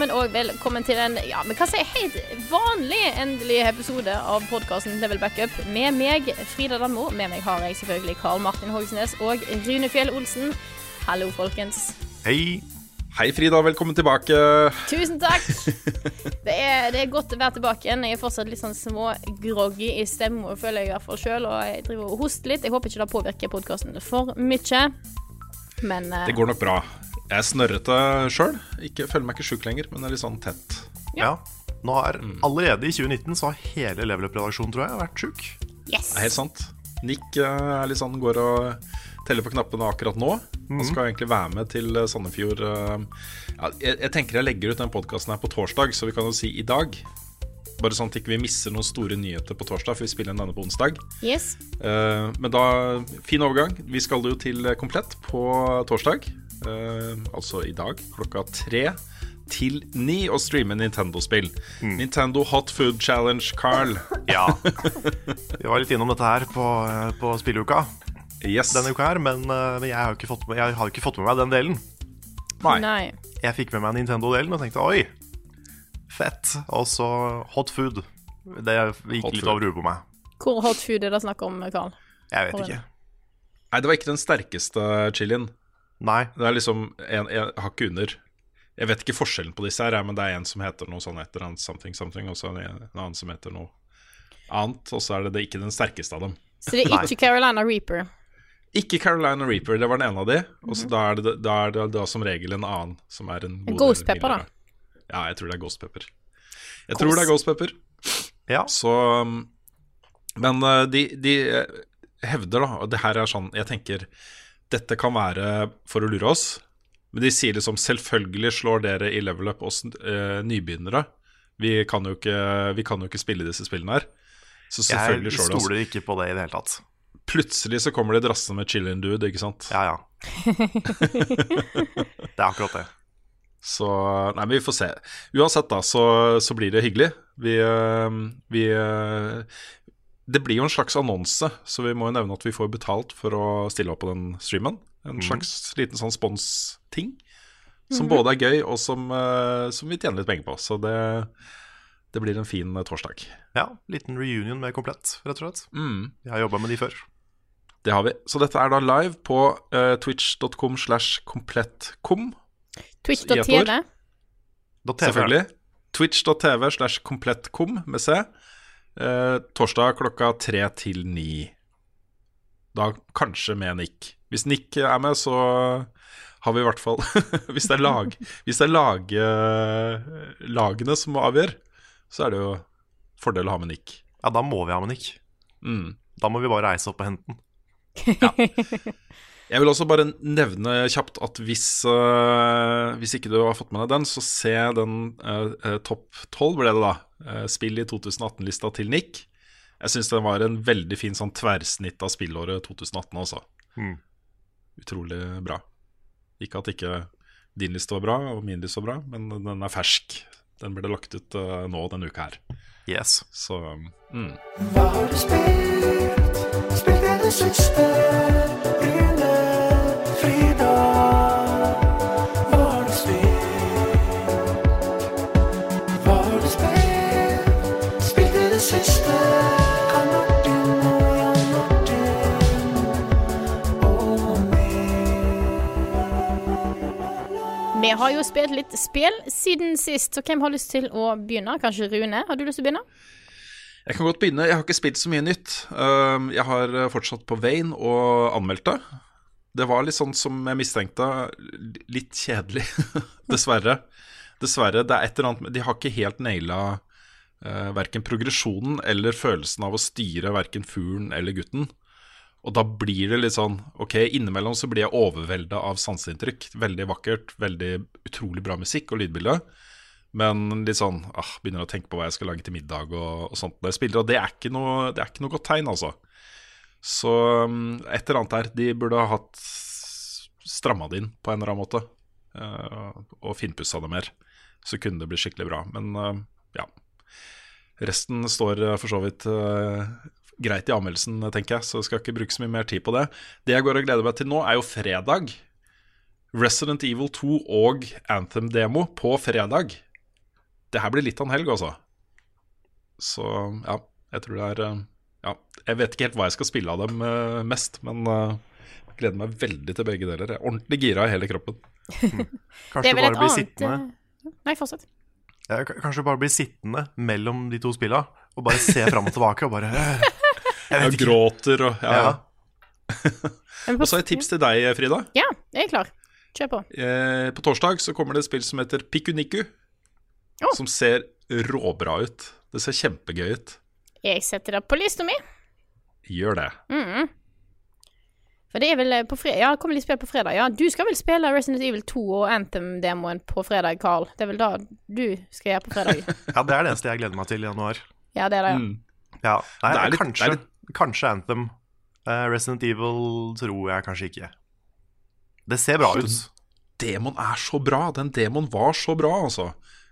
Sammen, og velkommen til en ja, men hva si helt vanlig endelig episode av podkasten Level Backup med meg, Frida Danmo. Med meg har jeg selvfølgelig Karl Martin Hogsnes og Rune Fjell Olsen. Hallo, folkens. Hei. Hei, Frida. Velkommen tilbake. Tusen takk. Det er, det er godt å være tilbake igjen. Jeg er fortsatt litt sånn smågroggy i stemmen, føler jeg i hvert fall sjøl. Og jeg driver og hoster litt. Jeg håper ikke det påvirker podkasten for mye. Men eh, Det går nok bra. Jeg er snørrete sjøl. Føler meg ikke sjuk lenger, men er litt sånn tett. Ja. Nå er Allerede i 2019 så har hele Level Up-redaksjonen tror jeg, vært sjuk. yes. Det er helt sant. Nick eh, er litt sånn, går og teller på knappene akkurat nå. Han skal egentlig være med til eh, Sandefjord. eh, Ja, jeg, jeg tenker jeg legger ut den podkasten her på torsdag, så vi kan jo si i dag. Bare sånn at vi ikke vi misser noen store nyheter på torsdag, for vi spiller inn denne på onsdag. yes. Eh, men da, fin overgang. Vi skal jo til Komplett på torsdag. Eh, altså i dag, klokka tre til ni, og streame Nintendo-spill. Nintendo Hot Food Challenge, Carl. Ja. Vi var litt innom dette her på, eh, på spilleuka Yes. denne uka her, men, eh, men jeg har ikke fått med, jeg har ikke fått med meg den delen. Nei. Nei. Jeg fikk med meg Nintendo-delen og tenkte oi, fett. Og så hot food. Det gikk Hot litt food. over huet på meg. Hvor hot food er det snakk om, Carl? Jeg vet Hvor ikke. Nei, det var ikke den sterkeste chilien. Nei. Det er liksom en, en hakk under. Jeg vet ikke forskjellen på disse her, men det er en som heter noe sånn et eller annet something something, og så en, en annen som heter noe annet, og så er det, det ikke den sterkeste av dem. Så det er ikke Carolina Reaper. Ikke Carolina Reaper, det var den ene av de, og så da er det da, er det da som regel en annen som er en god Ghost pepper, da. Ja, jeg tror det er Ghost Pepper. Jeg tror det er Ghost Pepper. Ja. Så um, Men uh, de, de eh, hevder, da, og det her er sånn Jeg tenker dette kan være for å lure oss, men de sier liksom selvfølgelig slår dere i level up oss eh, nybegynnere. Vi kan, jo ikke, vi kan jo ikke spille disse spillene her. Så selvfølgelig slår det oss. Jeg stoler ikke på det i det hele tatt. Plutselig så kommer de drassende med chillin' dude, ikke sant? Ja, ja. det er akkurat det. Så Nei, men vi får se. Uansett, da, så, så blir det hyggelig. Vi, øh, vi øh, Det blir jo en slags annonse, så vi må jo nevne at vi får betalt for å stille opp på den streamen. En slags liten sånn spons-ting. Som både er gøy, og som, øh, som vi tjener litt penger på. Så det, det blir en fin øh, torsdag. Ja, Liten reunion med komplett, rett og slett. Mm, Jeg har jobba med de før. det har vi. Så dette er da live på uh, twitch.com slash komplettkom. Twitch.tv. Selvfølgelig. Twitch.tv slash komplettkom med C. Eh, torsdag klokka tre til ni. Da kanskje med Nick. Hvis Nick er med, så har vi i hvert fall Hvis det er, lag, hvis det er lag, eh, lagene som avgjør, så er det jo fordel å ha med Nick. Ja, da må vi ha med Nick. Mm. Da må vi bare reise opp og hente den. Jeg vil også bare nevne kjapt at hvis, uh, hvis ikke du har fått med deg den, så se den uh, topp 12, ble det da. Øh, spill i 2018-lista til Nick. Jeg syns den var en veldig fin sånn tverrsnitt av spillåret 2018 også. Mm. Utrolig bra. Ikke at ikke din liste var bra, og min liste var bra, men den er fersk. Den ble lagt ut uh, nå denne uka her. Yes. Så mm. Hva har du spilt? Spilt i det siste? Vi har jo spilt litt spill siden sist, så hvem har lyst til å begynne? Kanskje Rune? Har du lyst til å begynne? Jeg kan godt begynne. Jeg har ikke spilt så mye nytt. Um, Jeg har eh, fortsatt på veien og anmeldt det. Det var litt sånn som jeg mistenkte, litt kjedelig, dessverre. Dessverre. Det er et eller annet De har ikke helt naila uh, verken progresjonen eller følelsen av å styre verken fuglen eller gutten. Og da blir det litt sånn Ok, innimellom så blir jeg overvelda av sanseinntrykk. Veldig vakkert, veldig utrolig bra musikk og lydbilde. Men litt sånn ah, begynner å tenke på hva jeg skal lage til middag og, og sånt når jeg spiller. Og det er noe, det er ikke noe godt tegn, altså. Så um, et eller annet her. De burde ha hatt stramma det inn på en eller annen måte. eh, og finpussa det mer. Så kunne det bli skikkelig bra. Men eh, ja. Resten står eh, for så vidt greit i anmeldelsen, tenker jeg, så jeg skal ikke bruke så mye mer tid på det. Det jeg går og gleder meg til nå, er jo fredag. Resident Evil 2 og Anthem-demo på fredag. Det her blir litt av en helg, altså. Så ja, jeg tror det er eh, Ja, jeg vet ikke helt hva jeg skal spille av dem eh, mest, men eh, jeg gleder meg veldig til begge deler. Jeg er ordentlig gira i hele kroppen. Kanskje er du bare blir sittende eh, Nei, fortsett. ja, Kanskje du bare blir sittende mellom de to spilla og bare se fram og tilbake og bare Jeg Jeg gråter og ja. Ja. Og så har jeg et tips til deg, Frida. Ja, jeg er klar. Kjør på. Eh, på torsdag så kommer det et spill som heter Pikuniku. Oh. Som ser råbra ut. Det ser kjempegøy ut. Jeg setter det på lista mi. Gjør det. Mm. For det er vel eh, på fredag Ja, kommer litt spill på fredag. Ja, du skal vel spille Resident Evil 2 og Anthem-demoen på fredag, Carl? Det er vel da du skal gjøre på fredag? ja, det er det eneste jeg gleder meg til i januar. Ja, det er det, ja. Mm. Ja, Nei, Det er litt- kanskje, det er litt- kanskje Anthem. Uh, Resident Evil tror jeg kanskje ikke. Det ser bra ut. Demon er så bra. Den demon var så bra, altså.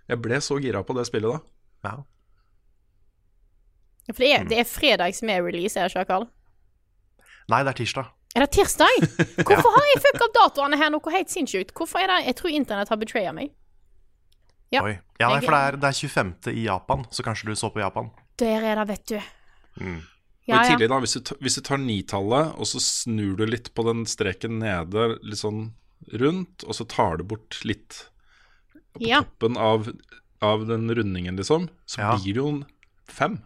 Jeg ble så gira på det spillet da. Ja. Ja, For det er, det er fredag som er release, er det ikke, Karl? Nei, det er tirsdag. Er det tirsdag? Hvorfor har jeg fucka opp datoene her noe helt sinnssykt? Hvorfor er det Jeg tror internett har betraya meg. Ja. Oi. Ja, nei, for det er, det er 25. i Japan, så kanskje du så på Japan. Der er det, vet du. Mm. Og i tillegg da, hvis du, hvis du tar nitallet, og så snur du litt på den streken nede, litt sånn rundt, og så tar du bort litt på Ja. toppen av, av den rundingen, liksom, så Ja. blir det jo en fem.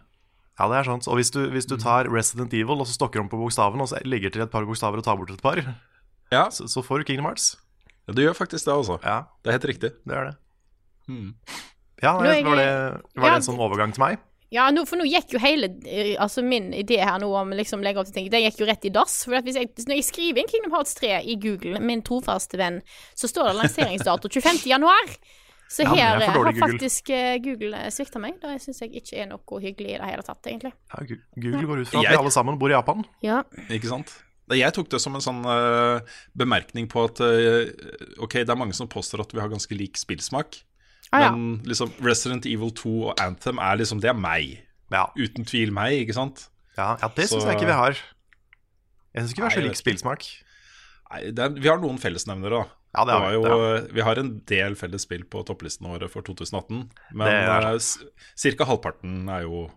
Ja, det er sant. Og hvis du, hvis du tar Resident Evil og så stokker om på bokstaven, og så legger til et par bokstaver og tar bort et par, Ja, så, så får du Kingdom Hearts. du gjør faktisk det, altså. Ja, Det er helt riktig. det er det. Mm. Ja, det var det, var Ja, det en sånn overgang til meg? Ja, nå, for nå gikk jo hele eh, Altså min idé her nå om liksom legge opp til ting, det gikk jo rett i dass. For at hvis jeg, når jeg skriver inn Kingdom Hearts 3 i Google, min trofaste venn, så står det lanseringsdato 25. januar. Så Ja, er her eh, dårlig har Google. faktisk eh, Google svikta meg. Det syns jeg ikke er noe hyggelig i det hele tatt, egentlig. Ja, Google går ut fra at Jeg- vi alle sammen bor i Japan. Ja. Ikke sant? Jeg tok det som en sånn uh, bemerkning på at uh, Ok, det er mange som påstår at vi har ganske lik spillsmak. Ah, ja. Men liksom Resident Evil 2 og Anthem er liksom Det er meg. Ja, Uten tvil meg, ikke sant? ja, ja det syns jeg ikke vi har. Jeg syns ikke vi har så lik spillsmak. Nei, det er, vi har noen fellesnevnere, da. Ja, det har det vi, jo, det Vi har en del felles spill på topplistene våre for 2018. Men eh, cirka halvparten er jo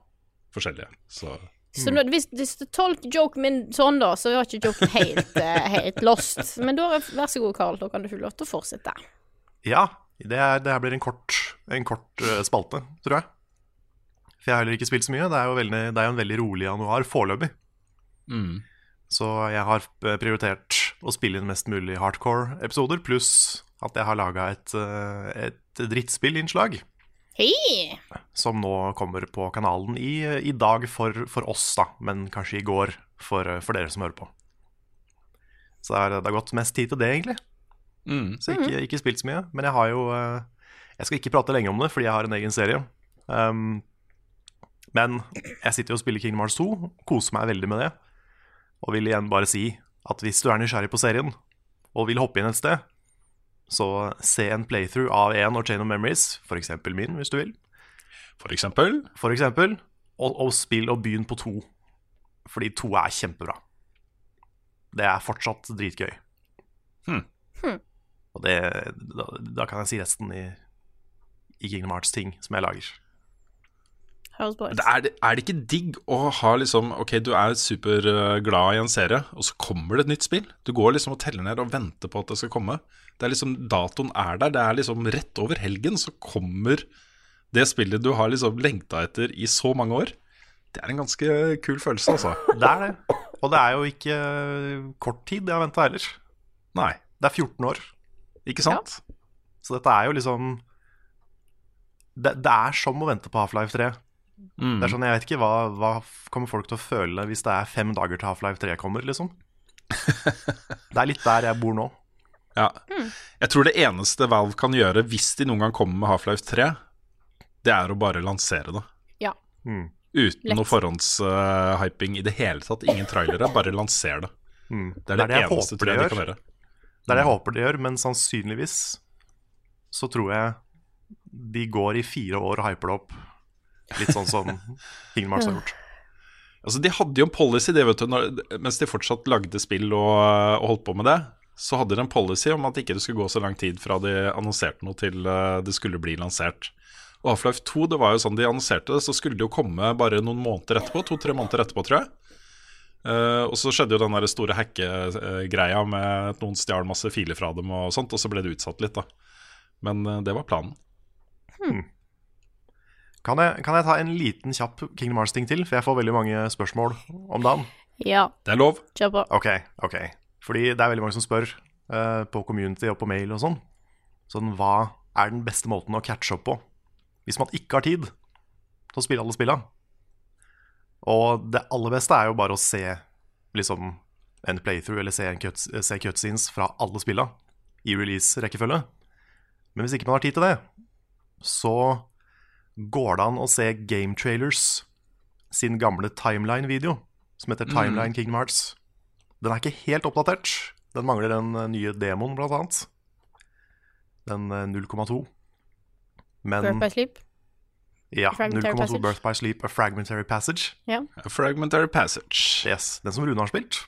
forskjellige. Så Så nå, hvis, hvis du tolker joken min sånn, da, så var ikke joken helt, eh, helt lost. Men da, vær så god, Karl, da kan du få lov til å fortsette. Ja, det, er, det her blir en kort, en kort eh, spalte, tror jeg. For jeg har heller ikke spilt så mye. Det er jo, veldig, det er jo en veldig rolig januar foreløpig. mm. Så jeg har eh, prioritert å spille inn mest mulig hardcore-episoder, pluss at jeg har laga et, eh, et drittspillinnslag Hei! som nå kommer på kanalen i, i dag for, for oss, da, men kanskje i går for, for dere som hører på. Så det har gått mest tid til det, egentlig. Mm. Så ikke, ikke spilt så mye. Men jeg har jo eh, Jeg skal ikke prate lenge om det, fordi jeg har en egen serie. Um, men jeg sitter jo og spiller Kingdom Hearts 2, koser meg veldig med det. Og vil igjen bare si at hvis du er nysgjerrig på serien og vil hoppe inn et sted, så se en playthrough av en og Chain of Memories, f.eks. min, hvis du vil. For eksempel. For eksempel, og, og spill og begynn på to. Fordi to er kjempebra. Det er fortsatt dritgøy. Hmm. Hmm. Og det, da, da kan jeg si resten i, i Kingdom Hearts-ting som jeg lager. Det er, det- er det ikke digg å ha liksom Ok, du er superglad i en serie, og så kommer det et nytt spill. Du går liksom og teller ned og venter på at det skal komme. Det er liksom, Datoen er der. Det er liksom rett over helgen så kommer det spillet du har liksom lengta etter i så mange år. Det er en ganske kul følelse, altså. Det er det. Og det er jo ikke eh, kort tid jeg har venta heller. Nei, Det er 14 år. Ikke sant? Så dette er jo liksom Det, det er som å vente på Half-Life 3. Mm. Det er sånn, Jeg vet ikke hva, hva kommer folk til å føle hvis det er fem dager til Half-Life 3 kommer, liksom. Det er litt der jeg bor nå. Ja. Jeg tror det eneste Valve kan gjøre hvis de noen gang kommer med Half-Life 3, det er å bare lansere det. Ja. Mm. Uten Lett. noe forhåndshyping i det hele tatt. Ingen trailere, bare lanser det. Mm. Det er det, det, eneste det eneste jeg de de kan gjøre. Det er det jeg håper de gjør, men sannsynligvis så tror jeg de går i fire år og hyper det opp. Litt sånn som Kingdom Hearts har gjort. Altså, de hadde jo en policy det, vet du, når, mens de fortsatt lagde spill og, og holdt på med det. Så hadde de en policy om at ikke det skulle gå så lang tid fra de annonserte noe til eh, det skulle bli lansert. Og Half-Life 2, det var jo sånn de annonserte det, så skulle det jo komme bare noen måneder etterpå. To-tre måneder etterpå, tror jeg. Eh, og så skjedde jo den der store hackegreia med at noen stjal masse filer fra dem og sånt, og så ble det utsatt litt, da. Men uh, det var planen. Kan jeg, kan jeg ta en liten kjapp Kingdom Hearts-ting til? For jeg får veldig mange spørsmål om dagen. Ja, Det er lov. kjør på. Ok, ok. Fordi det er veldig mange som spør uh, på community og på mail og sånn. Sånn, hva er den beste måten å catche opp på? Hvis man ikke har tid til å spille alle spilla. Og det aller beste er jo bare å se liksom en playthrough eller se, en cuts, se cutscenes fra alle spilla i release-rekkefølge. Men hvis ikke man har tid til det, så går det an å se Game Trailers sin gamle Timeline-video, som heter Timeline Kingdom Hearts. Den er ikke helt oppdatert. Den mangler den eh, nye demoen, blant annet. Den eh, 0,2. Men Birth by Sleep. Ja, 0,2 Birth by Sleep, A Fragmentary Passage. Ja. A Fragmentary Passage. Yes, Den som Rune har spilt.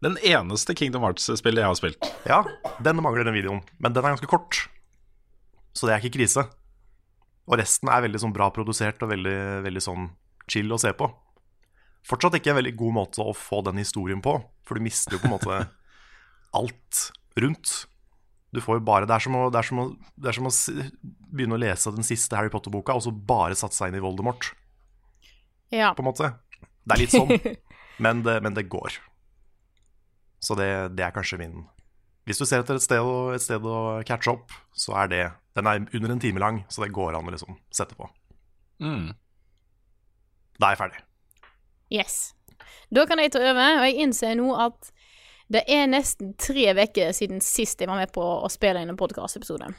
Den eneste Kingdom Hearts-spillet jeg har spilt. Ja, den mangler den videoen. Men den er ganske kort. Så det er ikke krise. Og resten er veldig sånn bra produsert og veldig, veldig sånn chill å se på. Fortsatt ikke en veldig god måte å få den historien på, for du mister jo på en måte alt rundt. Du får jo bare, Det er som å, det er som å, det er som å begynne å lese den siste Harry Potter-boka og så bare satse seg inn i Voldemort, ja. på en måte. Det er litt sånn, men det, men det går. Så det, det er kanskje min Hvis du ser etter et sted, å- et sted å catche opp, så er det Den er under en time lang, så det går an å liksom sette på. Mm. Da er jeg ferdig. Yes. Da kan jeg ta over, og jeg innser nå at det er nesten tre uker siden sist jeg var med på å spille inn en podkastepisode.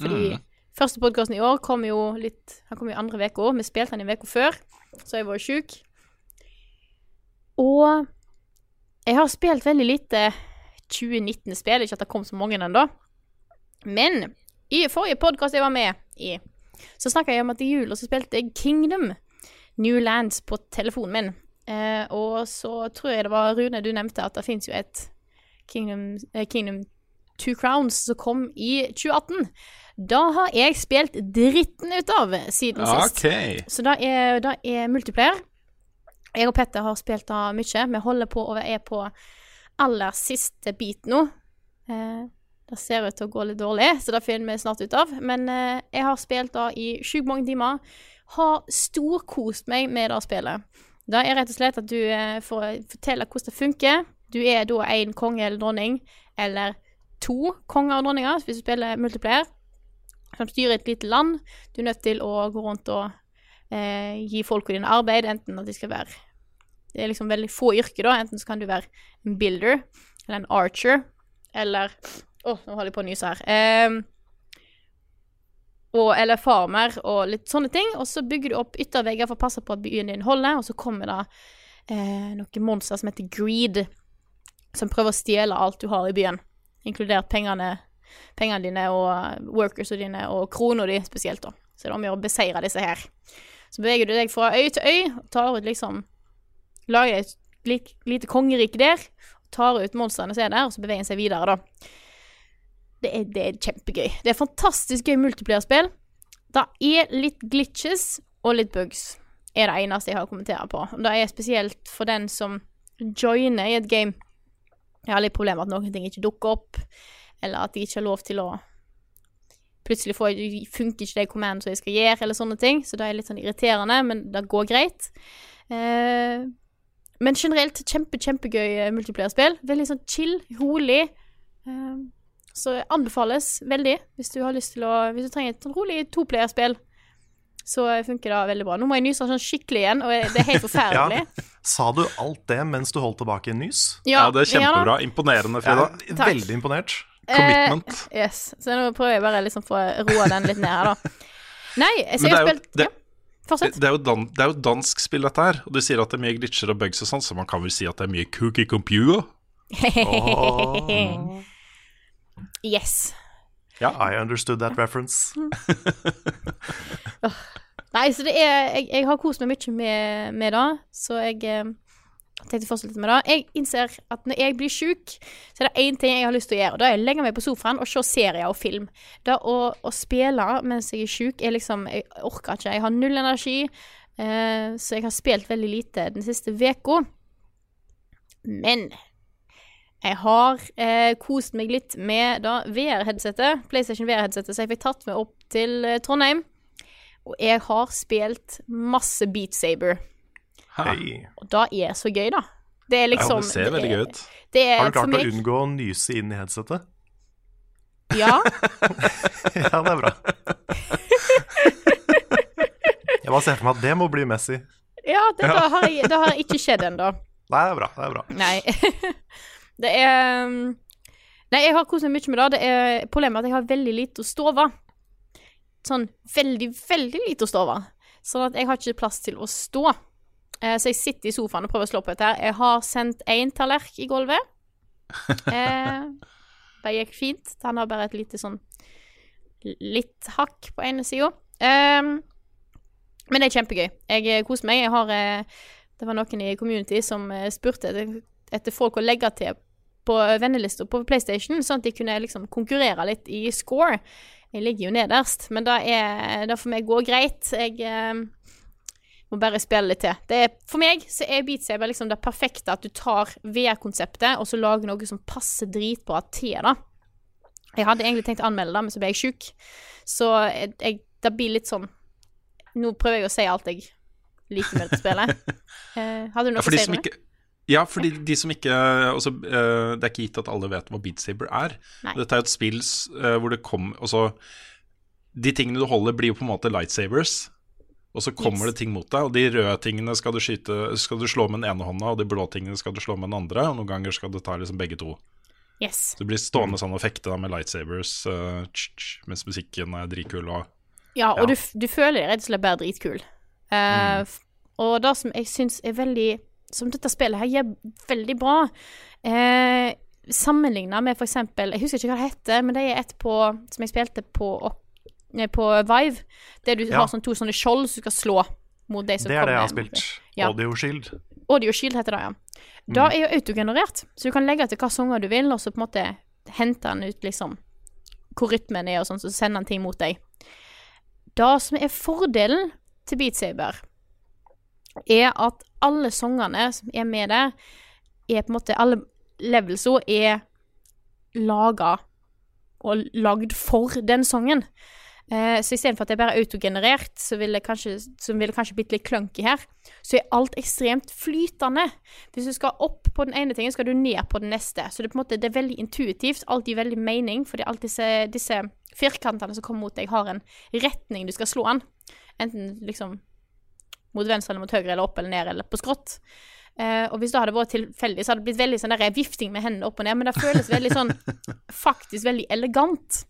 Fordi første podkasten i år kom jo litt Han kom jo andre uka. Vi spilte den en uka før, så jeg var sjuk. Og jeg har spilt veldig lite 2019-spill, ikke at det kom så mange ennå. Men i forrige podkast jeg var med i, så snakka jeg om at i jula så spilte jeg Kingdom New Lands på telefonen min. Eh, og så tror jeg det var Rune du nevnte at det fins jo et Kingdom, eh, Kingdom Two Crowns som kom i 2018. Da har jeg spilt dritten ut av siden sist. OK. Så det er, det er multiplayer. Jeg og Petter har spilt det mye. Vi holder på og er på aller siste bit nå. Eh, det ser ut til å gå litt dårlig, så det finner vi snart ut av. Men eh, jeg har spilt det i sjukt mange timer. Har storkost meg med det spillet. Det er rett og slett at du eh, får fortelle hvordan det funker. Du er da en konge eller dronning, eller to konger og dronninger hvis du spiller multiplayer, som styrer et lite land. Du er nødt til å gå rundt og eh, gi folka dine arbeid, enten at de skal være Det er liksom veldig få yrker, da. Enten så kan du være en builder, eller en archer, eller Å, nå holder jeg på å nyse her. Ehm, og, eller farmer og litt sånne ting. Og så bygger du opp yttervegger for å passe på at byen din holder, og så kommer det eh, noen monster som heter Greed, som prøver å stjele alt du har i byen, inkludert pengene, pengene dine og workersene dine og krona di spesielt, da. Så det er om å gjøre å beseire disse her. Så beveger du deg fra øy til øy, og tar ut liksom Lager et lite kongerike der, tar ut monstrene som er der, og så beveger en seg videre, da. Det er, det er kjempegøy. Det er fantastisk gøy multiplierspill. Det er litt glitches og litt bugs, er det eneste jeg har å kommentere på. Det er spesielt for den som joiner i et game. Jeg har litt problemer med at noen ting ikke dukker opp, eller at de ikke har lov til å Plutselig får jeg, funker ikke de command som jeg skal gjøre, eller sånne ting. Så det er litt sånn irriterende, men det går greit. Eh, men generelt kjempe, kjempegøy multiplierspill. Veldig sånn chill, rolig. Eh, så anbefales veldig hvis du har lyst til å Hvis du trenger et sånn rolig toplayerspill. Så funker det veldig bra. Nå må jeg nyse sånn skikkelig igjen, og det er helt forferdelig. Sa du alt det mens du holdt tilbake en nys? Ja, det er kjempebra. Imponerende, Frida. Er veldig imponert. Commitment. Eh, yes. Så nå prøver jeg bare liksom få roa den litt ned her, da. Nei, så jeg det har jo- spilt det- ja. Fortsett. Det er, jo dan det er jo dansk spill, dette her. Og du sier at det er mye glitcher og bugs og sånn, så man kan vel si at det er mye cookie computer? Yes. Ja, I understood that reference. Nei, så det er Jeg, jeg har kost meg mye med, med det, så jeg eh, tenkte fortsatt litt med det. Jeg innser at når jeg blir sjuk, så er det én ting jeg har lyst til å gjøre, da er å legge meg på sofaen og se serier og film. Det å, å spille mens jeg er sjuk, er liksom Jeg orker ikke. Jeg har null energi, eh, så jeg har spilt veldig lite den siste uka. Men jeg har eh, kost meg litt med da VR-headsetet, PlayStation VR-headsetet, så jeg fikk tatt meg opp til eh, Trondheim. Og jeg har spilt masse Beat Saber. Hei. Og da er så gøy, da. Det er Ja, liksom det ser veldig gøy ut. Det er Har du klart å unngå å nyse inn i headsetet? Ja. Ja, det er bra. Jeg bare ser for meg at det må bli Messi. ja det, da har jeg, det har ikke skjedd ennå. Nei, det er bra. det er bra Nei. det er um, Nei, jeg har kost meg mye med det. det er, problemet at jeg har veldig lite å stå over. Sånn veldig, veldig lite å stå over. Sånn at jeg har ikke plass til å stå. Eh, så jeg sitter i sofaen og prøver å slå på dette her. Jeg har sendt én tallerk i gulvet. Eh, det gikk fint. Han har bare et lite sånn Litt hakk på ene sida. Eh, men det er kjempegøy. Jeg eh, koser meg. Jeg har eh, Det var noen i community som eh, spurte etter folk å legge til på vennelista på PlayStation, sånn at de kunne liksom konkurrere litt i score. Jeg ligger jo nederst, men det er det for meg går greit. Jeg eh, må bare spille litt til. Det er, for meg så er Beat Saber liksom det perfekte at du tar VR-konseptet og så lager noe som passer dritbra til det. Jeg hadde egentlig tenkt å anmelde det, men så ble jeg sjuk. Så jeg, jeg, det blir litt sånn Nå prøver jeg å si alt jeg liker med dette spillet. Eh, hadde du noe Ja, å si, ikke ja, fordi de som ikke også, eh, Det er ikke gitt at alle vet hva Beat Saber er. Nei. Dette er jo et spill eh, hvor det kom altså, De tingene du holder, blir jo på en måte lightsabers. Og så kommer Yes. det ting mot deg, og de røde tingene skal du, skyte, skal du slå med den ene hånda, og de blå tingene skal du slå med den andre, og noen ganger skal du ta liksom begge to. Yes. Så du blir stående sånn og fekte da med lightsabers uh, tsk, tsk, mens musikken er dritkul. Og, Ja, og Ja. Du, du føler deg rett og slett bare dritkul. Uh, mm. Og det som jeg syns er veldig Som dette spillet her gjør veldig bra eh, Sammenligna med eksempel Jeg husker ikke hva det heter, men det er et på som jeg spilte på, på Vive. Der du Ja. har sånn to sånne skjold som du skal slå mot de som Det er det jeg har spilt. Ja. Audio Shield. Audio Shield heter det, ja. Da er jo autogenerert, så du kan legge til hva sanger du vil, og så på en måte hente den ut liksom hvor rytmen er, og sånn, så sender den ting mot deg. Det som er fordelen til Beat Saber, er at alle sangene som er med der, er på en måte Alle levelsa er laga og lagd for den sangen. Eh, så istedenfor at det er bare autogenerert, som ville kanskje, ville kanskje blitt litt clunky her, så er alt ekstremt flytende. Hvis du skal opp på den ene tingen, skal du ned på den neste. Så det er måte det er veldig intuitivt, alt gir veldig mening, fordi alle disse, disse firkantene som kommer mot deg, har en retning du skal slå an. Enten liksom mot venstre eller mot høyre, eller opp eller ned, eller på skrått. Uh, og hvis det hadde vært tilfeldig, så hadde det blitt veldig sånn der vifting med hendene opp og ned, men det føles veldig sånn faktisk veldig elegant.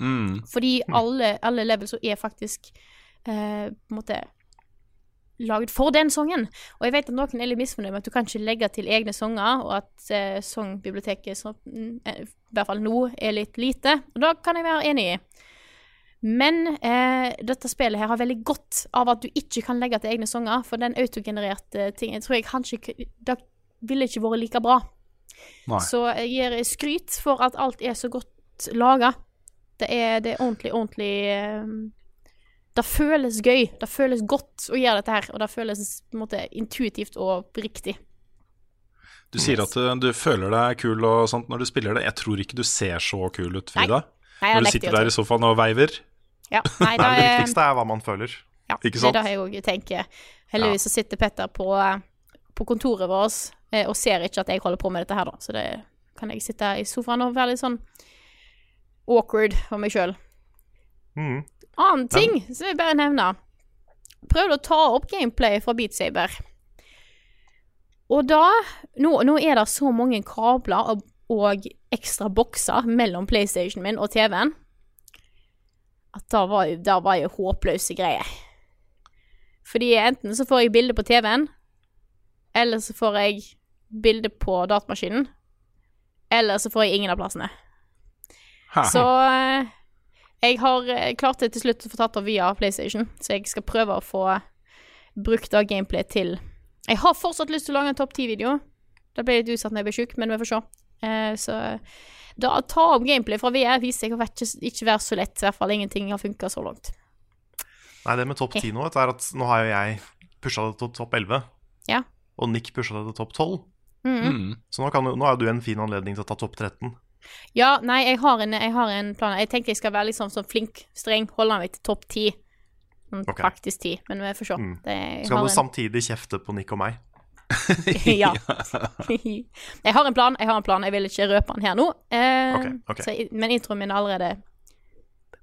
mm, Fordi alle, alle levels er faktisk uh, på en måte laget for den sangen. Og jeg vet at noen er litt misfornøyd med at du kan ikke legge til egne sanger, og at eh, sangbiblioteket så, mm, eh, i hvert fall nå er litt lite. Og da kan jeg være enig i. Men eh, dette spillet her har veldig godt av at du ikke kan legge til egne sanger, for den autogenererte tingen tror jeg kanskje Det ville ikke vært like bra. nei. Så jeg gir skryt for at alt er så godt laga. Det er, det er ordentlig, ordentlig eh, Det føles gøy. Det føles godt å gjøre dette her, og det føles på en måte intuitivt og riktig. Du sier at du, du føler deg kul og sånt når du spiller det. Jeg tror ikke du ser så kul ut, Frida. Nei, jeg Når du sitter der i sofaen og veiver. Ja, nei, da, det det er, viktigste er hva man føler. Ja, Ikke det sant? er det jeg òg tenker. Heldigvis så sitter Petter på, på kontoret vårt eh, og ser ikke at jeg holder på med dette her, da. Så det kan jeg sitte i sofaen og være litt sånn awkward for meg sjøl. Mm. Annen ting som jeg bare nevner. Prøvde å ta opp gameplay fra Beat Saber. Og da Nå, nå er det så mange kabler og, og ekstra bokser mellom PlayStation min og TV-en at da var, da var jo håpløse greier. Fordi enten så får jeg bilde på TV-en, eller så får jeg bilde på datamaskinen, eller så får jeg ingen av plassene. Ha. Så eh, jeg har eh, klart det til slutt å få tatt det via PlayStation, så jeg skal prøve å få brukt av gameplay til Jeg har fortsatt lyst til å lage en topp ti-video. Det ble litt utsatt når jeg ble sjuk, men vi får se. Eh, så da å ta om gameplay fra VR viser seg å ikke, ikke være så lett. I hvert fall ingenting har funka så langt. Nei, det med topp 10 nå, er at nå har jo jeg pusha det til topp 11. Ja. Og Nick pusha det til topp 12. Mhm. Mm. Så nå, kan, du- nå har du en fin anledning til å ta topp 13. Ja, nei, jeg har, en, jeg har en plan. Jeg tenkte jeg skal være liksom sånn flink, streng, holde meg til topp ti. Sånn Ok. Praktisk ti, men vi får se. Mm. Det, jeg Skal har du en- samtidig kjefte på Nick og meg? ja. jeg har en plan, jeg har en plan. Jeg vil ikke røpe den her nå. Eh, okay, okay. Så, jeg- men introen min er allerede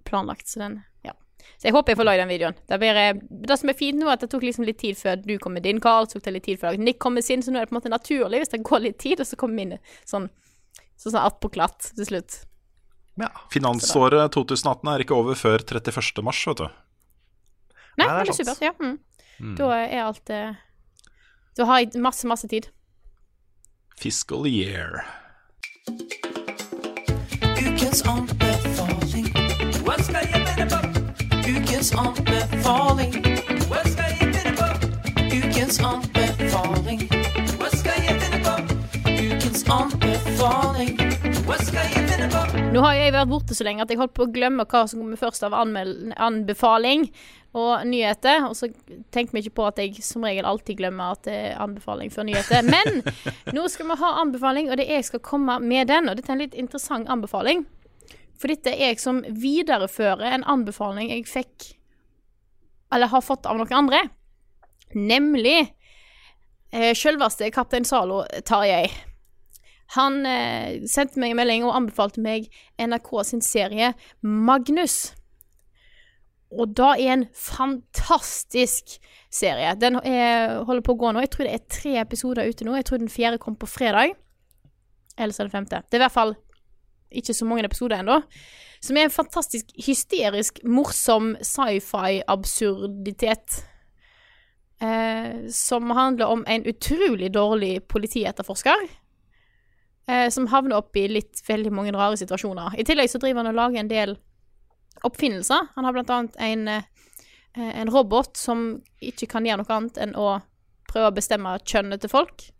planlagt, så den Ja. Så jeg håper jeg får lagd den videoen. Det, blir, eh, det som er fint nå, er at det tok liksom litt tid før du kom med din, Carl. Så tok det litt tid før Nick kom med sin, så nå er det på en måte naturlig hvis det går litt tid, og så kommer min sånn sånn sånn attpåklatt til slutt. Ja. Finansåret 2018 er ikke over før 31. mars, vet du. Nei, Nei, det er det er supert. Ja. Mm. Da er alt eh, Da har jeg masse, masse tid. Fiscal year. Ukens anbefaling. Hva skal jeg finne på? Ukens anbefaling. Hva skal jeg finne på? Ukens anbefaling. Nå har jeg vært borte så lenge at jeg holdt på å glemme hva som kommer først av anbefaling og nyheter. Og så tenkte vi ikke på at jeg som regel alltid glemmer at det er anbefaling før nyheter. Men nå skal vi ha anbefaling, og det er jeg skal komme med den. Og dette er en litt interessant anbefaling. For dette er jeg som viderefører en anbefaling jeg fikk Eller har fått av noen andre. Nemlig eh, selveste kaptein Zalo Tarjei. Han eh, sendte meg en melding og anbefalte meg NRK sin serie Magnus. Og da er en fantastisk serie. Den er, holder på å gå nå. Jeg tror det er tre episoder ute nå. Jeg tror den fjerde kom på fredag. Eller så er det femte. Det er i hvert fall ikke så mange episoder ennå. Som er en fantastisk hysterisk, morsom sci-fi-absurditet. Eh, som handler om en utrolig dårlig politietterforsker eh, som havner opp i litt veldig mange rare situasjoner. I tillegg så driver han og lager en del oppfinnelser. Han har blant annet en, eh, en robot som ikke kan gjøre noe annet enn å prøve å bestemme kjønnet til folk.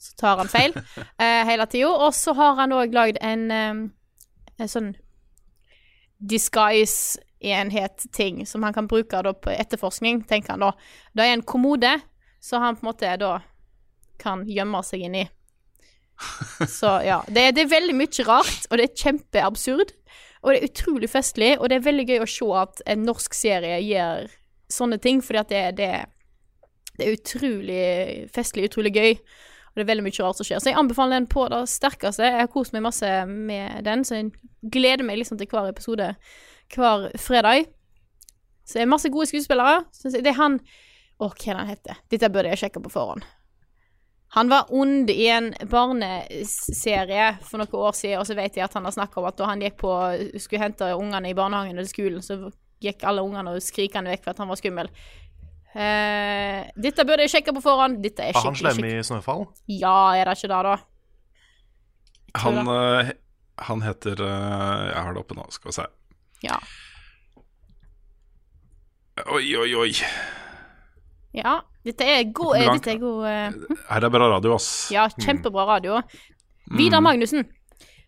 Så tar han feil eh, hele tida. Og så har han òg lagd en, eh, en sånn disguise-enhet-ting som han kan bruke da på etterforskning, tenker han da. Det er en kommode, så han på en måte da kan gjemme seg inni. Så ja. Det, det er veldig mye rart, og det er kjempeabsurd. Og det er utrolig festlig, og det er veldig gøy å se at en norsk serie gjør sånne ting, fordi at det, det, det er utrolig festlig, utrolig gøy. Og det er veldig mye rart som skjer. Så jeg anbefaler den på det sterkeste. Jeg har kost meg masse med den, så jeg gleder meg liksom til hver episode hver fredag. Så det er masse gode skuespillere. Det er han Å, hva er han heter? Dette burde jeg sjekke på forhånd. Han var ond i en barneserie for noen år siden, og så vet jeg at han har snakka om at da han gikk på skulle hente ungene i barnehagen eller skolen, så gikk alle ungene og skrikende vekk for at han var skummel. Uh, dette burde jeg sjekke på forhånd. Dette er er han slem i Snøfall? Ja, er det ikke det, da? Han, det. eh, han heter eh, Jeg har det oppe nå, skal vi se. Ja. Oi, oi, oi. ja. Dette er god, eh, dette er god eh, Her er bra radio, ass. Ja, kjempebra radio. Vidar Magnussen.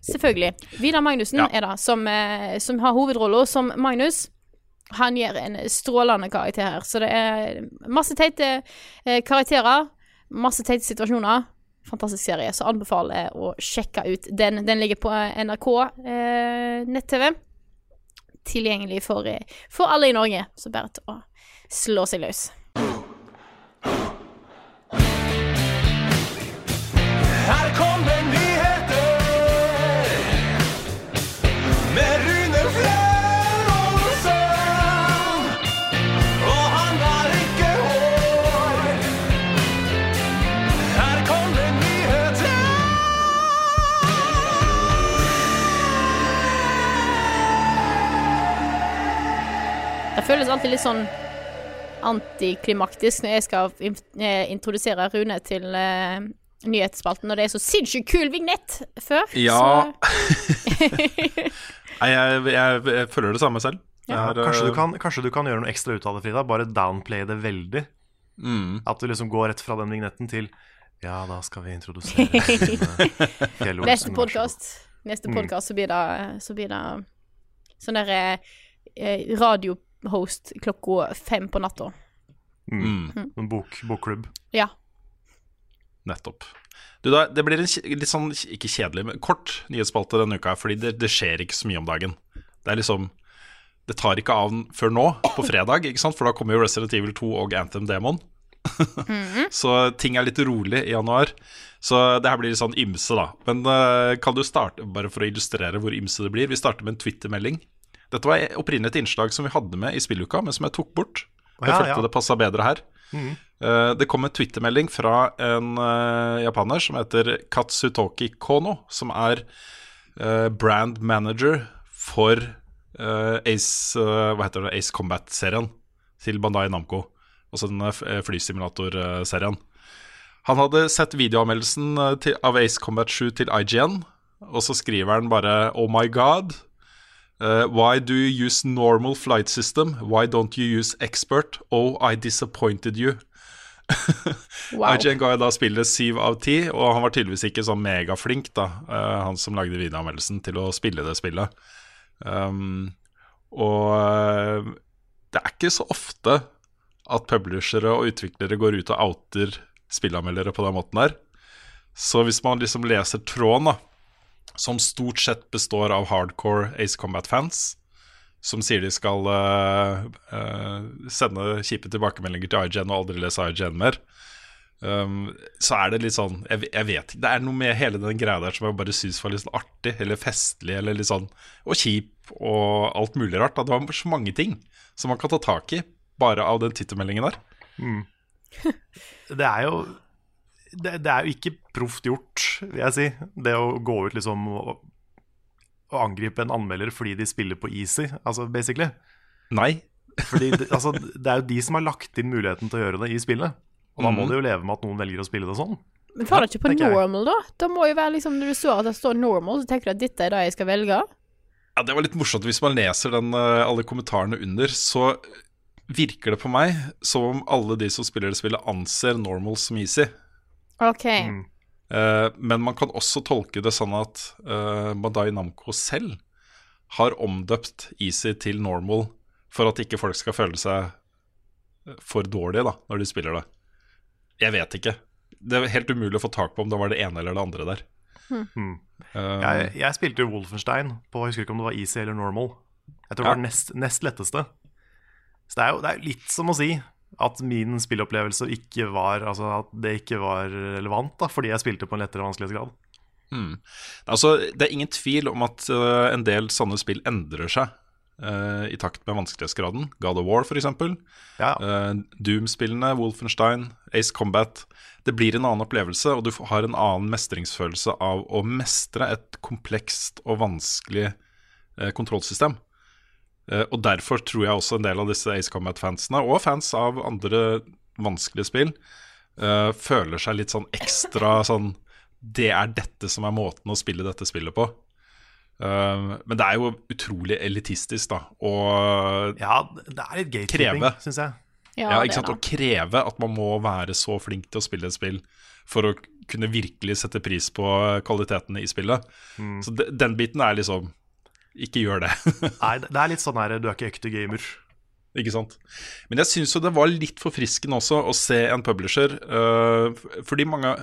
Selvfølgelig. Vidar Magnussen Ja. er det, som, eh, som har hovedrollen som Magnus. Han gjør en strålende karakter her. Så det er masse teite eh, karakterer, masse teite situasjoner. Fantastisk serie, så anbefaler jeg å sjekke ut den. Den ligger på eh, NRK eh, nett-TV. Tilgjengelig for, eh, for alle i Norge. Så bare til å slå seg løs. Her kommer nyheter med Rune Fleråsen. Og han har ikke hår. Her kommer nyheter. Det føles alltid litt sånn antiklimaktisk når jeg skal eh, introdusere Rune til uh, nyhetsspalten, og det er så sinnssykt kul vignett før. Ja. Så Nei, jeg, jeg, jeg føler det samme selv. Ja, er, kanskje, du eh, kan, kanskje du kan gjøre noe ekstra ut av det, Frida. Bare downplay det veldig. mm. At du liksom går rett fra den vignetten til Ja, da skal vi introdusere Fjell Olsen, neste podkast Neste Mm. podkast så blir det Så blir det sånn derre eh, radiohost klokka fem på natta. Mm. En bok, bokklubb. Ja. Nettopp. Du, da, det blir en litt sånn, ikke kjedelig, men kort nyhetsspalte denne uka, fordi det, det skjer ikke så mye om dagen. Det er liksom Det tar ikke av før nå, på fredag, ikke sant? for da kommer jo Resident Evil 2 og Anthem Demon. Så ting er litt rolig i januar. Så det her blir litt sånn ymse, da. Men uh, kan du starte, bare for å illustrere hvor ymse det blir, vi starter med en Twitter-melding. Dette var opprinnelig et innslag som vi hadde med i spilluka, men som jeg tok bort. Jeg Ja, følte ja. det passa bedre her. Eh, det kom en Twitter-melding fra en uh, japaner som heter Katsutoki Kono, som er uh, brand manager for Ace, hva heter det, Ace Combat-serien til Bandai Namco. Altså den uh, flysimulator-serien. Han hadde sett videoanmeldelsen av Ace Combat 7 til IGN, og så skriver han bare Oh my god. Uh, why do you use normal flight system? Why don't you use expert? Oh, I disappointed you. Wow. IGN ga da spillet syv av ti, og han var tydeligvis ikke sånn megaflink, da, uh, han som lagde videoanmeldelsen, til å spille det spillet. Um, og uh, det er ikke så ofte at publishere og utviklere går ut og outer spillanmeldere på den måten der. Så hvis man liksom leser tråden, da, som stort sett består av hardcore Ace Combat-fans, som sier de skal uh, uh, sende kjipe tilbakemeldinger til IGN og aldri lese IGN mer, um, så er det litt sånn jeg, jeg vet ikke. Det er noe med hele den greia der som jeg bare syns var litt sånn artig, eller festlig, eller litt sånn Og kjip og alt mulig rart. Da. Det var så mange ting som man kan ta tak i bare av den tittelmeldingen der. Det er jo det, det er jo ikke proft gjort, vil jeg si. Det å gå ut liksom og, og angripe en anmelder fordi de spiller på easy, altså basically. Nei. Fordi det, altså, det er jo de som har lagt inn muligheten til å gjøre det i spillet. Og da må de jo leve med at noen velger å spille det sånn. Men det ikke på normal, da? Da må jo være liksom Når du så at det står normal, så tenker du at dette er det jeg skal velge? Ja, Det var litt morsomt. Hvis man leser den, eh, alle kommentarene under, så virker det på meg som om alle de som spiller det spillet, anser normal som easy. OK. Eh, men man kan også tolke det sånn at uh, Madai Namco selv har omdøpt easy til normal for at ikke folk skal føle seg eh, for dårlige da, når de spiller det. Jeg vet ikke. Det er helt umulig å få tak på om det var det ene eller det andre der. Hmm. Uh, Jeg, jeg spilte jo Wolfenstein på Jeg husker ikke om det var easy eller normal. Jeg tror det var nest, nest letteste. Så det er jo det er litt som å si at min spillopplevelse ikke var Altså at det ikke var relevant, da fordi jeg spilte på en lettere vanskelighetsgrad. Mm. Altså, det er ingen tvil om at uh, en del sånne spill endrer seg uh, i takt med vanskelighetsgraden. God of War, f.eks. Ja. Uh, Doom-spillene, Wolfenstein, Ace Combat. Det blir en annen opplevelse, og du har en annen mestringsfølelse av å mestre et komplekst og vanskelig kontrollsystem. Eh, og derfor tror jeg også en del av disse Ace Combat-fansene, og fans av andre vanskelige spill, eh, føler seg litt sånn ekstra sånn Det er dette som er måten å spille dette spillet på. Uh, men det er jo utrolig elitistisk, da. Å ja, det er litt gatekeeping, Kreve. syns jeg. Ja, ja, ikke sant? Å kreve at man må være så flink til å spille et spill for å kunne virkelig sette pris på kvalitetene i spillet. Mm. Så de, den biten er liksom Ikke gjør det. Nei, det er litt sånn her du er ikke ekte gamer. ikke sant? Men jeg syns jo det var litt forfriskende også å se en publisher, uh, fordi mange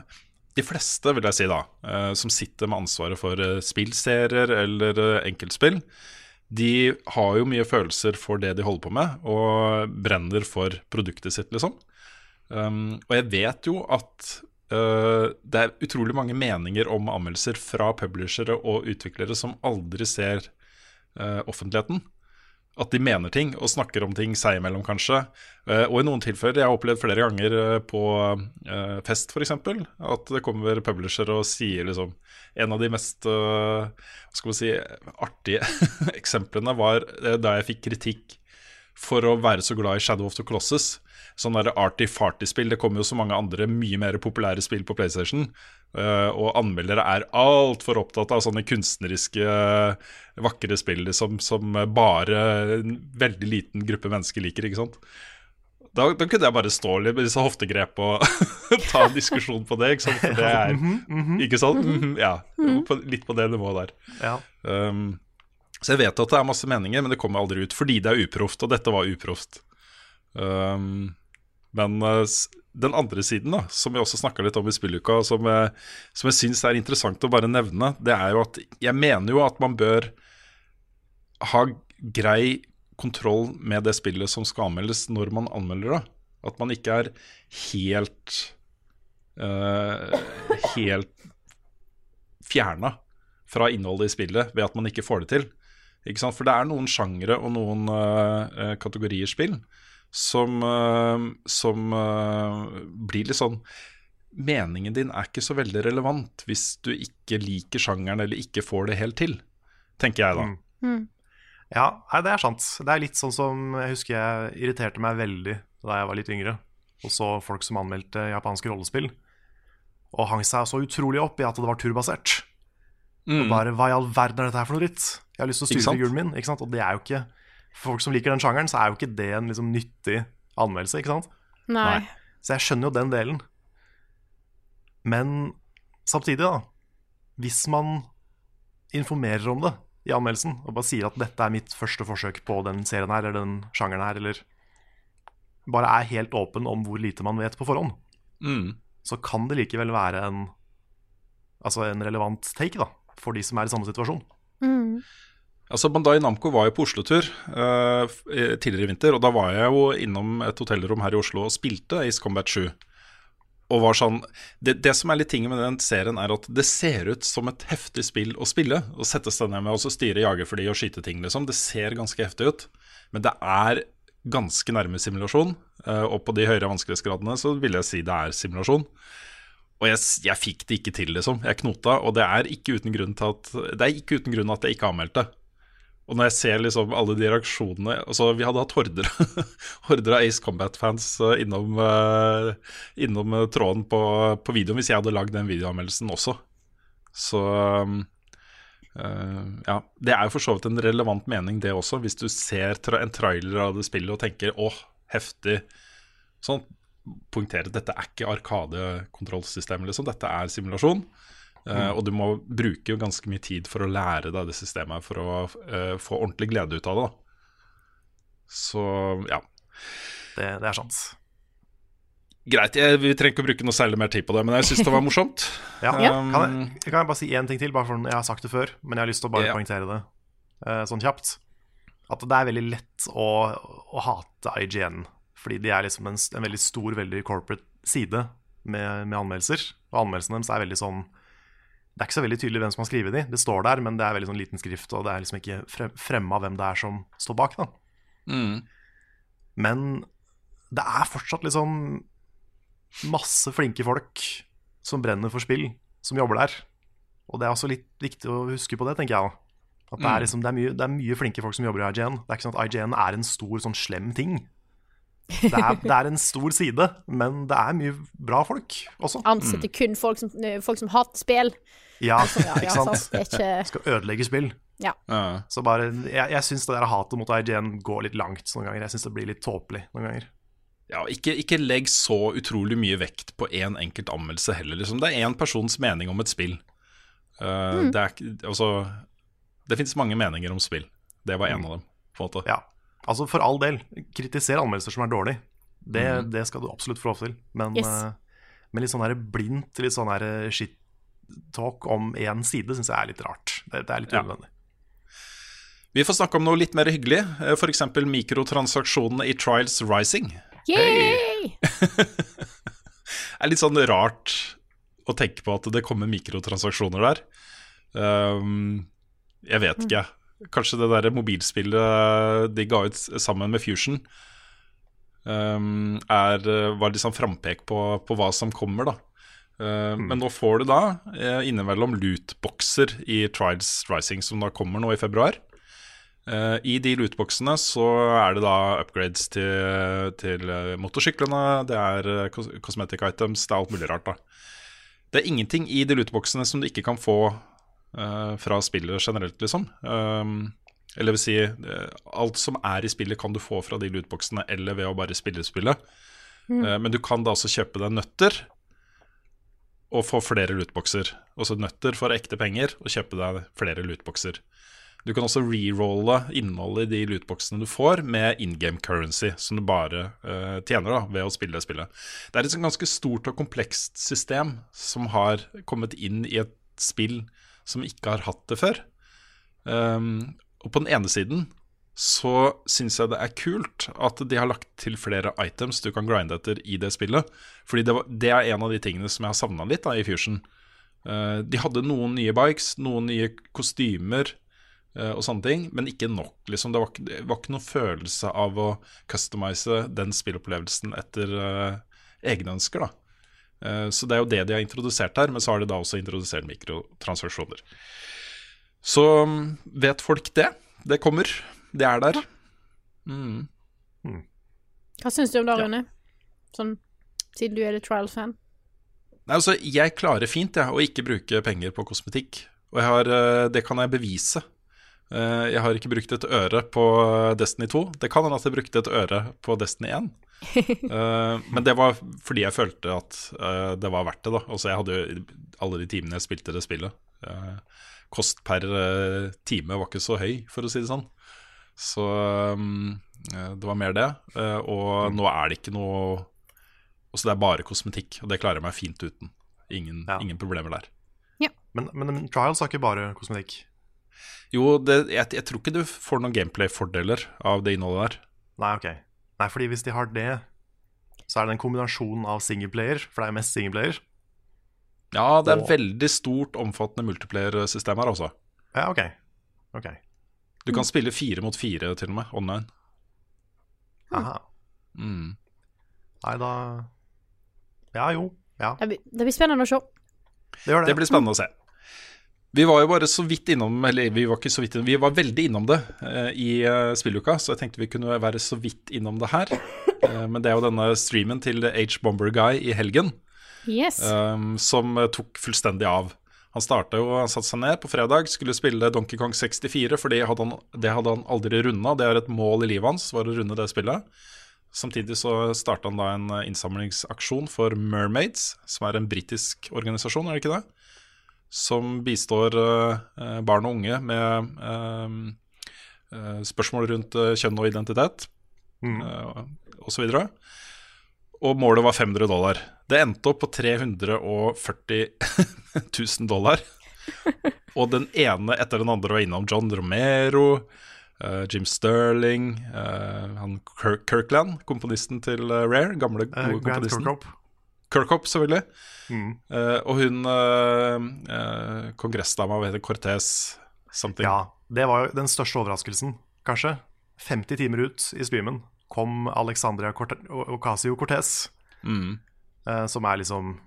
de fleste, vil jeg si da, uh, som sitter med ansvaret for uh, spillserier eller enkeltspill, de har jo mye følelser for det de holder på med, og brenner for produktet sitt, liksom. Um, og jeg vet jo at uh, det er utrolig mange meninger om anmeldelser fra publishere og utviklere som aldri ser offentligheten. At de mener ting og snakker om ting seg imellom, kanskje. Uh, og i noen tilfeller, jeg har opplevd flere ganger uh, på uh, fest f.eks., at det kommer publisher og sier liksom En av de mest hva skal vi si, artige eksemplene var da jeg fikk kritikk for å være så glad i Shadow of the Colossus. Sånn arty-farty-spill. Det kommer jo så mange andre mye mer populære spill på PlayStation. Uh, og anmeldere er altfor opptatt av sånne kunstneriske, uh, vakre spill liksom, som bare en veldig liten gruppe mennesker liker. ikke sant? Da, da kunne jeg bare stå litt med disse hoftegrep og ta en diskusjon på det. Ikke sant? For det er Ikke sant? Mhm, ja. Litt på det nivået der. Ja. Um, så jeg vet at det er masse meninger, men det kommer aldri ut fordi det er uproft, og dette var uproft. Um, men uh, den andre siden, da, som vi også snakka litt om i spilluka, og som, jeg- som jeg syns er interessant å bare nevne, det er jo at jeg mener jo at man bør ha grei kontroll med det spillet som skal anmeldes, når man anmelder det. At man ikke er helt uh, Helt fjerna fra innholdet i spillet ved at man ikke får det til. For det er noen sjangere og noen uh, kategorier spill som, eh, som eh, blir litt sånn Meningen din er ikke så veldig relevant hvis du ikke liker sjangeren eller ikke får det helt til, tenker jeg da. Mm. Ja, det er sant. Det er litt sånn som jeg husker jeg irriterte meg veldig da jeg var litt yngre og så folk som anmeldte japanske rollespill, og hang seg så utrolig opp i at det var turbasert. Og bare hva i all verden er dette her for noe dritt? Jeg har lyst til å styre figuren min. Ikke sant? Og det er jo ikke For folk som liker den sjangeren, så er jo ikke det en liksom nyttig anmeldelse, ikke sant? Nei. Så jeg skjønner jo den delen. Men samtidig, da. Hvis man informerer om det i anmeldelsen, og bare sier at dette er mitt første forsøk på den serien her, eller den sjangeren her, eller bare er helt åpen om hvor lite man vet på forhånd, Mm. så kan det likevel være en, altså en relevant take da, for de som er i samme situasjon. Altså Bandai Namco var jo på Oslo-tur uh, tidligere i vinter, og da var jeg jo innom et hotellrom her i Oslo og spilte Ace Combat 7. Og var sånn det, det som er litt tingen med den serien, er at det ser ut som et heftig spill å spille. Å sette seg ned med og styre jagerfly og skyte ting, liksom. Det ser ganske heftig ut. Men det er ganske nærme simulasjon. Uh, og på de høyere vanskelighetsgradene så vil jeg si det er simulasjon. Og jeg, jeg fikk det ikke til, liksom. Jeg knota, og det er ikke uten grunn til at Det er ikke uten grunn at jeg ikke anmeldte. Og når jeg ser liksom alle de reaksjonene altså Vi hadde hatt horder, horder av Ace Combat-fans eh, innom, eh, innom eh, tråden på, på videoen hvis jeg hadde lagd den videoanmeldelsen også. Så eh, ja. Det er jo for så vidt en relevant mening, det også. Hvis du ser tra en trailer av det spillet og tenker 'åh, heftig'. Sånn poengtere dette er ikke Arkade-kontrollsystem, liksom. Dette er simulasjon. Eh, og du må bruke jo ganske mye tid for å lære deg det systemet for å uh, få ordentlig glede ut av det. Da. Så ja. Det, det er sant. Greit, jeg, vi trenger ikke å bruke noe særlig mer tid på det, men jeg syns det var morsomt. Ja. um, Kan, jeg, kan jeg bare si én ting til? Bare for, jeg har sagt det før, men jeg har lyst til å bare Ja. poengtere det uh, sånn kjapt. At det er veldig lett å, å hate IGN, fordi de er liksom en, en veldig stor, veldig corporate side med, med anmeldelser. Og anmeldelsene deres er veldig sånn Det er ikke så veldig tydelig hvem som har skrevet de. Det står der, men det er veldig sånn liten skrift, og det er liksom ikke frem, fremme av hvem det er som står bak. da Mm. Men det er fortsatt liksom masse flinke folk som brenner for spill, som jobber der. Og det er også litt viktig å huske på det, tenker jeg. At det er, liksom, det, er mye, det er mye flinke folk som jobber i IGN. Det er ikke sånn at IGN er en stor, sånn slem ting. Det er, det er en stor side, men det er mye bra folk også. Ansetter kun folk som, folk som hater spill. Ja, Ja, ikke sant? sant. Ikke Skal ødelegge spill. Ja. Så bare, jeg, jeg syns det der hatet mot IGN går litt langt noen ganger. Jeg syns det blir litt tåpelig noen ganger. Ja, ikke, ikke legg så utrolig mye vekt på én enkelt anmeldelse heller. Liksom. Det er én persons mening om et spill. Uh, Det, er, ikke- altså, det fins mange meninger om spill. Det var en av dem. På en måte. Ja, altså for all del, kritiser anmeldelser som er dårlige. Det, det skal du absolutt få lov til. Men, Yes. uh, men litt sånn her blindt, litt sånn her shit-talk om én side syns jeg er litt rart. Det, det er litt Ja. Vi får snakke om noe litt mer hyggelig, eh, f.eks. mikrotransaksjonene i Trials Rising. Yay! Det er litt sånn rart å tenke på at det kommer mikrotransaksjoner der. Um, jeg vet ikke. Kanskje det der mobilspillet de ga ut sammen med Fusion, um, er, var litt sånn frampek på, på hva som kommer, da. Uh, Men nå får du da uh, innimellom lootboxer i Trials Rising, som da kommer nå i februar. Eh, I de lootboxene så er det da upgrades til, til eh, motorsyklene, det er eh, cosmetic items, det er alt mulig rart, da. Det er ingenting i de lootboxene som du ikke kan få uh, fra spillet generelt, liksom. Um, eller vil si, eh, alt som er i spillet kan du få fra de lootboxene, eller ved å bare spille spillet. Eh, men du kan da også kjøpe deg nøtter og få flere lootboxer. Også nøtter for ekte penger, og kjøpe deg flere lootboxer. Du kan også rerolle innholdet i de lootboxene du får, med in game currency, som du bare uh, tjener da, ved å spille det spillet. Det er et sånn ganske stort og komplekst system som har kommet inn i et spill som ikke har hatt det før. Um, og på den ene siden så syns jeg det er kult at de har lagt til flere items du kan grinde etter i det spillet. Fordi det, var, det er en av de tingene som jeg har savna litt da, i Fusion. Uh, de hadde noen nye bikes, noen nye kostymer uh, og sånne ting, men ikke nok. Liksom. Det, var, det var ikke noen følelse av å customize den spillopplevelsen etter uh, egne ønsker. da. Så det er jo det de har introdusert her, men så har de da også introdusert mikrotransaksjoner. Så vet folk det. Det kommer. Det er der. Mm. Hva syns du om det, Rune? Sånn, siden du er litt trial-fan. Nei, altså, jeg klarer fint jeg, å ikke bruke penger på kosmetikk. Og jeg har, eh, det kan jeg bevise. Eh, Jeg har ikke brukt et øre på Destiny 2. Det kan hende at jeg brukte et øre på Destiny 1. Eh, Men det var fordi jeg følte at det var verdt det. da Altså Jeg hadde jo alle de timene jeg spilte det spillet. Kost per time var ikke så høy, for å si det sånn. Så um, eh, det var mer det. Eh, og nå er det ikke noe Altså det er bare kosmetikk, og det klarer jeg meg fint uten. Ingen, Ja. ingen problemer der. Men, men, men Trials har ikke bare kosmetikk. Jo, det, jeg, jeg tror ikke du får noen gameplay-fordeler av det innholdet der. Nei, ok. Nei, fordi hvis de har det, så er det en kombinasjon av singleplayer, for det er mest singleplayer. Ja, det er Og- veldig stort, omfattende multiplayer-system her, altså. Ja, ok. Ok. Du kan spille fire mot fire, til og med, online. Aha. Mm. Nei, da Ja, jo. Ja, Det blir, det blir spennende å se. det gjør det. Det blir spennende å se. Vi var jo bare så vidt innom Eller vi var ikke så vidt innom, vi var veldig innom det eh, i eh, spilluka, så jeg tenkte vi kunne være så vidt innom det her. Eh, men det er jo denne streamen til H-Bomber Guy i helgen. Yes. um, som eh, tok fullstendig av. Han starta jo, han satte seg ned på fredag, skulle spille Donkey Kong 64, for det hadde han, det hadde han aldri runda. Det er et mål i livet hans, var å runde det spillet. Samtidig så starta han da en innsamlingsaksjon for Mermaids, som er en britisk organisasjon, er det ikke det? Som bistår eh, barn og unge med eh, eh, spørsmål rundt kjønn og identitet Mm. osv. Og målet var 500 dollar. Det endte opp på 340 000 dollar. Og den ene etter den andre var innom John Romero, uh, Jim Sterling, uh, han Kirk Kirkland, komponisten til uh, Rare. Gamle, gode komponisten. Kirkhope. Kirkhope, selvfølgelig. Mm. Eh, og hun uh, uh, kongressdama, hva heter Cortez something? Ja, det var jo den største overraskelsen, kanskje. 50 timer ut i streamen kom Alexandria Ocasio-Cortez, Mm. eh, som er liksom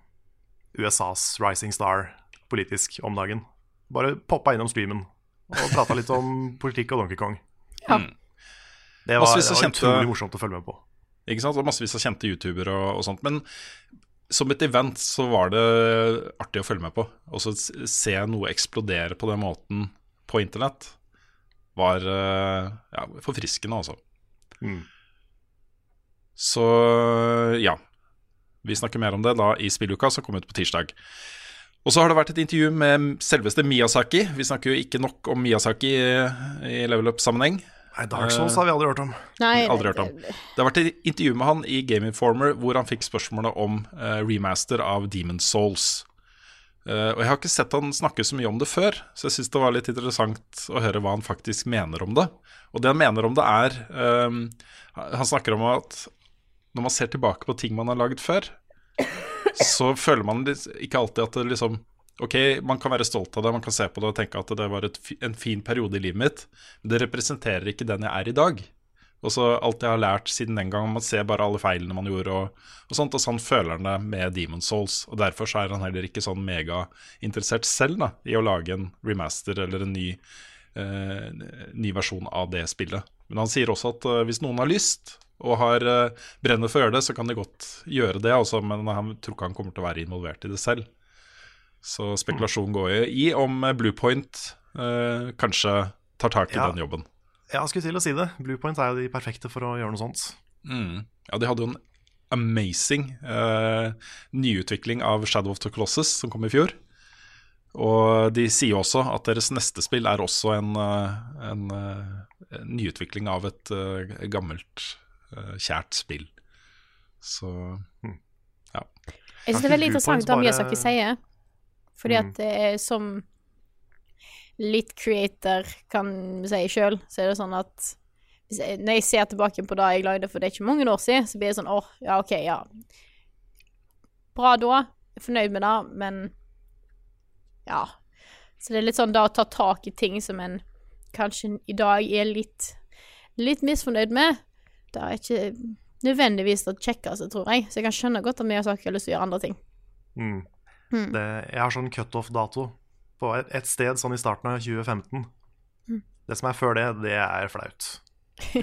USAs rising star politisk om dagen. Bare poppa innom streamen og prata litt om politikk og Donkey Kong. Ja. Det var, det var kjente- utrolig morsomt å følge med på. Ikke sant? Og massevis av kjente youtubere og, og sånt. Men som et event så var det artig å følge med på. Og så se noe eksplodere på den måten på internett var eh, ja, forfriskende, altså. Mm. Så ja. Vi snakker mer om det da i spilluka som kom ut på tirsdag. Og så har det vært et intervju med selveste Miyazaki. Vi snakker jo ikke nok om Miyazaki i, i level up-sammenheng. Nei, Dark Souls har vi aldri hørt om. Nei, Aldri hørt om. Det har vært et intervju med han i Game Informer hvor han fikk spørsmålet om eh, remaster av Demon Souls. Eh, og jeg har ikke sett han snakke så mye om det før, så jeg syns det var litt interessant å høre hva han faktisk mener om det. Og det han mener om det, er eh, Han snakker om at når man ser tilbake på ting man har laget før, så føler man ikke alltid at det liksom Ok, man kan være stolt av det, man kan se på det og tenke at det var et, en fin periode i livet mitt, men det representerer ikke den jeg er i dag. Og så alt jeg har lært siden den gang, man ser bare alle feilene man gjorde og, og sånt, og sånn føler han det med Demon Souls. Og derfor så er han heller ikke sånn megainteressert selv da, i å lage en remaster eller en ny, eh, ny versjon av det spillet. Men han sier også at eh, hvis noen har lyst og har eh, brenner for å gjøre det, så kan de godt gjøre det, altså, men han tror ikke han kommer til å være involvert i det selv. Så spekulasjonen går jo i om eh, Bluepoint eh, kanskje tar tak i Ja. den jobben. Ja, jeg skulle til å si det. Bluepoint er jo de perfekte for å gjøre noe sånt. Mm. Ja, de hadde jo en amazing eh, nyutvikling av Shadow of the Colossus som kom i fjor. Og de sier også at deres neste spill er også en, eh, en, eh, en nyutvikling av et eh, gammelt, eh, kjært spill. Så ja. Jeg synes det er veldig interessant bare- Miyazaki sier. Fordi Mm. at det er som litt creator kan vi si sjøl, så er det sånn at hvis jeg, når jeg ser tilbake på det jeg lagde for det er ikke mange år siden, så blir det sånn åh, ja, OK, ja. Bra da. Fornøyd med det, men ja. Så det er litt sånn da å ta tak i ting som en kanskje i dag er litt, litt misfornøyd med. Det er ikke nødvendigvis det kjekkeste, tror jeg. Så jeg kan skjønne godt at jeg har lyst til å gjøre andre ting. Mm. Mm. Det, jeg har sånn cutoff-dato på et, et sted sånn i starten av 2015. Mm. Det som er før det, det er flaut.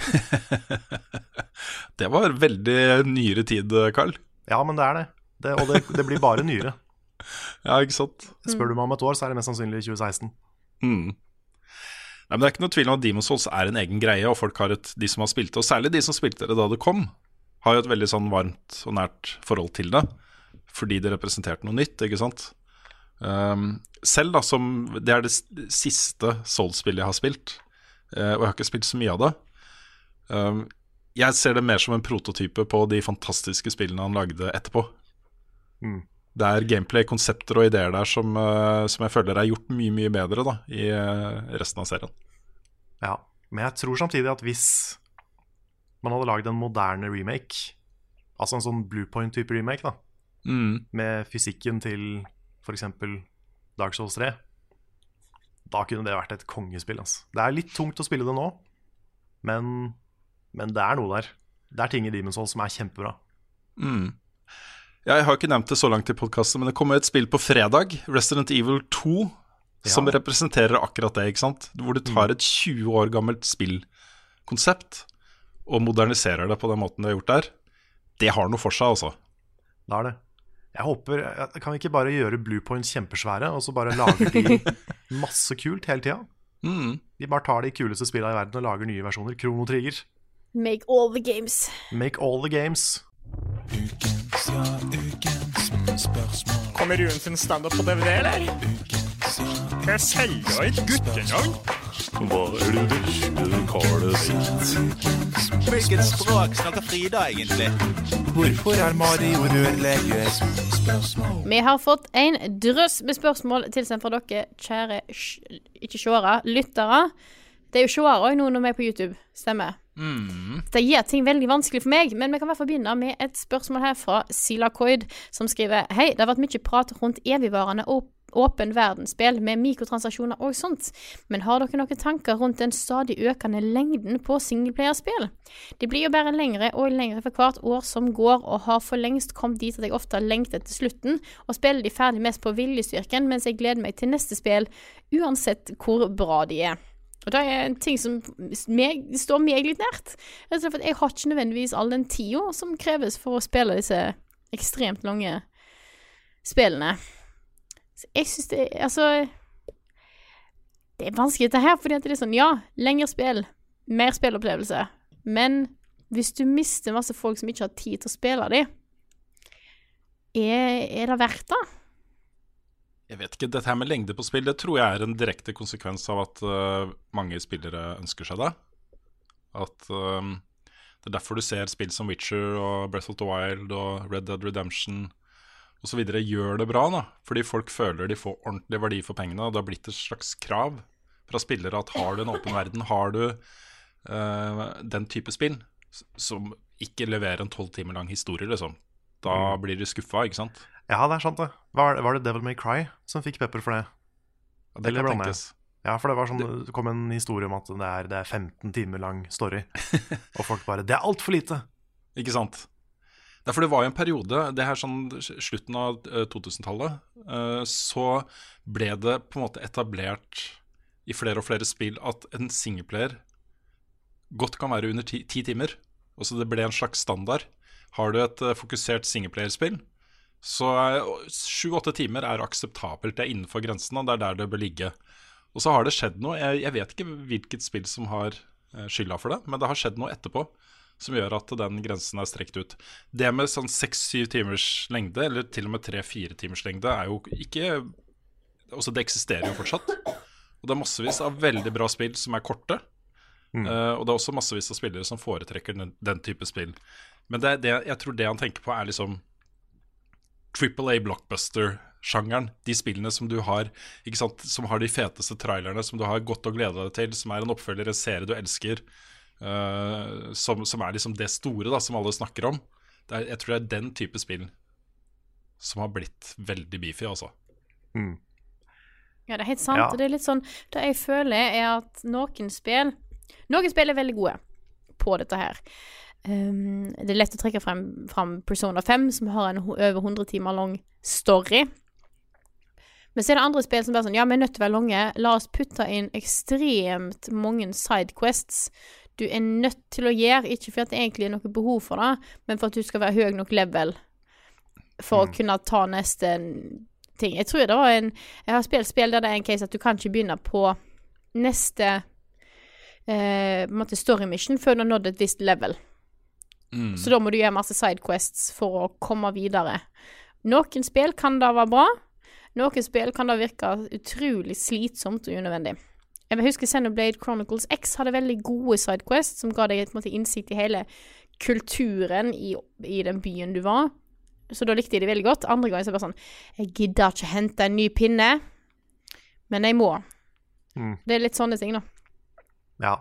Det var veldig nyere tid, Carl. Ja, men det er det. det og det, det blir bare nyere. Ja, ikke sant? Spør du meg om et år, så er det mest sannsynlig 2016. Mm. Nei, men Det er ikke noe tvil om at Demon's Souls er en egen greie, og folk har et, de som har spilt det, og særlig de som spilte det da det kom, har jo et veldig sånn varmt og nært forhold til det. Fordi det representerte noe nytt, ikke sant. Um, selv da som Det er det siste Souls-spillet jeg har spilt, uh, og jeg har ikke spilt så mye av det. Um, jeg ser det mer som en prototype på de fantastiske spillene han lagde etterpå. Mm. Det er gameplay, konsepter og ideer der som, eh, som jeg føler er gjort mye, mye bedre da, i eh, resten av serien. Ja, Men jeg tror samtidig at hvis man hadde lagd en moderne remake, altså en sånn Bluepoint-type remake, da, Mm. med fysikken til f.eks. Dark Souls 3, da kunne det vært et kongespill. Altså. Det er litt tungt å spille det nå, men, men det er noe der. Det er ting i Demon's Souls som er kjempebra. Mm. Ja, jeg har ikke nevnt det så langt i podkasten, men det kommer et spill på fredag, Resident Evil 2, som representerer akkurat det, ikke sant? Hvor du tar et 20 år gammelt spillkonsept og moderniserer det på den måten du har gjort der. Det har noe for seg, altså. Det er det. Jeg håper, Kan vi ikke bare gjøre Bluepoint kjempesvære, og så bare lager de masse kult hele tida? Mm. De bare tar de kuleste spillene i verden og lager nye versjoner. Krono Trigger. Make all the games. Make all the games. Kommer Ruen sin standup på DVD, eller? Jeg selger et guttenavn. Hva er det vesle karet sitt? Hvilket språk snakker Frida egentlig? Hvorfor er Mario rørlegger? Vi har fått en drøss med spørsmål tilsendt fra dere, kjære sj- ikke seere, lyttere. Det er jo seere òg nå når vi er på YouTube, stemmer. Det gjør ting veldig vanskelig for meg, men vi kan i hvert fall begynne med et spørsmål her fra Sila Coid, som skriver Hei, det har vært mye prat rundt evigvarende åpen verdensspill med mikrotransaksjoner og sånt, men har dere noen tanker rundt den stadig økende lengden på singleplayerspill? De blir jo bare lengre og lengre for hvert år som går, og har for lengst kommet dit at jeg ofte lengter til slutten, og spiller de ferdig mest på viljestyrken, mens jeg gleder meg til neste spill, uansett hvor bra de er. Og det er en ting som meg, står meg litt nært. Altså, for jeg har ikke nødvendigvis all den tida som kreves for å spille disse ekstremt lange spillene. Så jeg syns det Altså Det er vanskelig dette her, fordi det er sånn Ja, lengre spill, mer spillopplevelse. Men hvis du mister masse folk som ikke har tid til å spille de, er, er det verdt det? Jeg vet ikke, Dette her med lengde på spill det tror jeg er en direkte konsekvens av at uh, mange spillere ønsker seg det. At øhm, Det er derfor du ser spill som Witcher og Breath of the Wild og Red Dead Redemption osv. gjør det bra, da. Fordi folk føler de får ordentlig verdi for pengene. Og det har blitt et slags krav fra spillere at har du en åpen verden, har du uh, den type spill som ikke leverer en tolv timer lang historie, liksom, da blir du skuffa, ikke sant? Ja, det er sant, det. Var, var det Devil May Cry som fikk pepper for det? Ja, det kan tenkes. Ja, for det var sånn, det kom en historie om at det er, det er 15 timer lang story. og folk bare 'Det er altfor lite'! Ikke sant? For det var jo en periode, det her sånn slutten av eh, 2000-tallet, eh, så ble det på en måte etablert i flere og flere spill at en singleplayer godt kan være under ti, ti timer. Altså det ble en slags standard. Har du et eh, fokusert singleplayerspill, så sju-åtte timer er akseptabelt. Det er innenfor grensen, og det er der det bør ligge. Og så har det skjedd noe. Jeg, jeg vet ikke hvilket spill som har eh, skylda for det, men det har skjedd noe etterpå som gjør at den grensen er strekt ut. Det med sånn seks-syv timers lengde, eller til og med tre-fire timers lengde, er jo ikke Altså, det eksisterer jo fortsatt. Og det er massevis av veldig bra spill som er korte. Eh, og det er også massevis av spillere som foretrekker den, den type spill. Men det, det, jeg tror det han tenker på, er liksom Triple A blockbuster-sjangeren. De spillene som du har ikke sant, Som har de feteste trailerne, som du har godt å glede deg til, som er en oppfølger, en serie du elsker. Uh, som, som er liksom det store da, som alle snakker om. Det er, jeg tror det er den type spill som har blitt veldig beefy, altså. Ja, det er helt sant. Ja. Og det er litt sånn Det jeg føler, er at noen spill Noen spill er veldig gode på dette her. Um, det er lett å trekke frem, frem Persona 5, som har en over 100 timer lang story. Men så er det andre spill som bare sånn Ja, vi er nødt til å være lange. La oss putte inn ekstremt mange sidequests. Du er nødt til å gjøre, ikke fordi det egentlig er noe behov for det, men for at du skal være høy nok level for å kunne ta neste ting. Jeg tror det var en Jeg har spilt spill der det er en case at du kan ikke begynne på neste eh, story mission før du har nådd et visst level. Mm. Så da må du gjøre masse sidequests for å komme videre. Noen spill kan da være bra. Noen spill kan da virke utrolig slitsomt og unødvendig. Jeg husker Xenoblade Chronicles X hadde veldig gode sidequests som ga deg måte innsikt i hele kulturen i, i den byen du var. Så da likte jeg det veldig godt. Andre ganger så er det bare sånn Jeg gidder ikke hente en ny pinne, men jeg må. Mm. Det er litt sånne ting, da. Ja,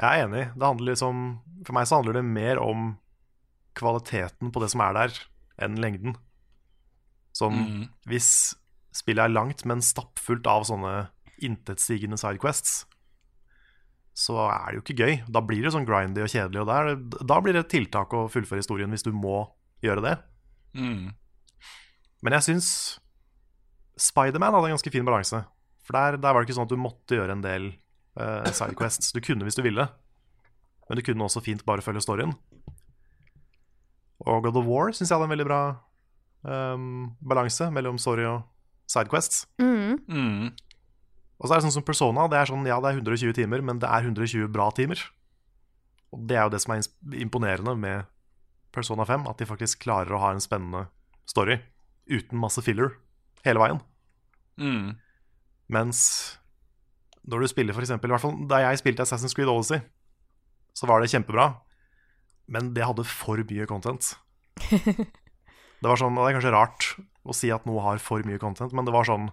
jeg er enig. Det handler liksom For meg så handler det mer om kvaliteten på det som er der, enn lengden. Sånn mm. hvis spillet er langt, men stappfullt av sånne intetsigende sidequests, så er det jo ikke gøy. Da blir det sånn grindy og kjedelig, og der, da blir det et tiltak å fullføre historien hvis du må gjøre det. Mm. Men jeg syns Spiderman hadde en ganske fin balanse. For der, der var det ikke sånn at du måtte gjøre en del uh, sidequests. Du kunne hvis du ville, men du kunne også fint bare følge storyen. Og God of War syns jeg hadde en veldig bra um, balanse mellom story og sidequests. Mm. Mm. Og så er det sånn som Persona. Det er sånn, ja, det er 120 timer, men det er 120 bra timer. Og det er jo det som er imponerende med Persona 5, at de faktisk klarer å ha en spennende story uten masse filler hele veien. Mm. Mens når du spiller eksempel, i hvert fall da jeg spilte Assassin's Creed Odyssey, så var det kjempebra, men det hadde for mye content. Det var sånn, det er kanskje rart å si at noe har for mye content, men det var sånn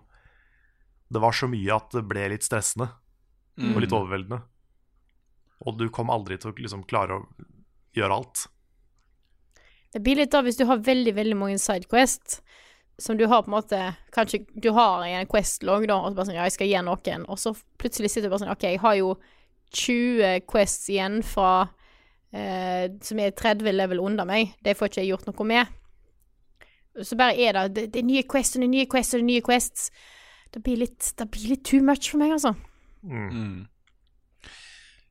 Det var så mye at det ble litt stressende og litt Mm. overveldende. Og du kom aldri til å liksom klare å gjøre alt. Det blir litt da hvis du har veldig, veldig mange sidequests som du har på en måte Kanskje du har i en quest-log, da, og så bare sånn Ja, jeg skal gi noen, og så plutselig sitter du bare sånn OK, jeg har jo 20 quests igjen fra eh, Som er 30 level under meg. Det får ikke jeg gjort noe med. Så bare er det Det, det er nye quests og det er nye quests og det er nye quests. Det blir litt, det blir litt too much for meg, altså. Mm.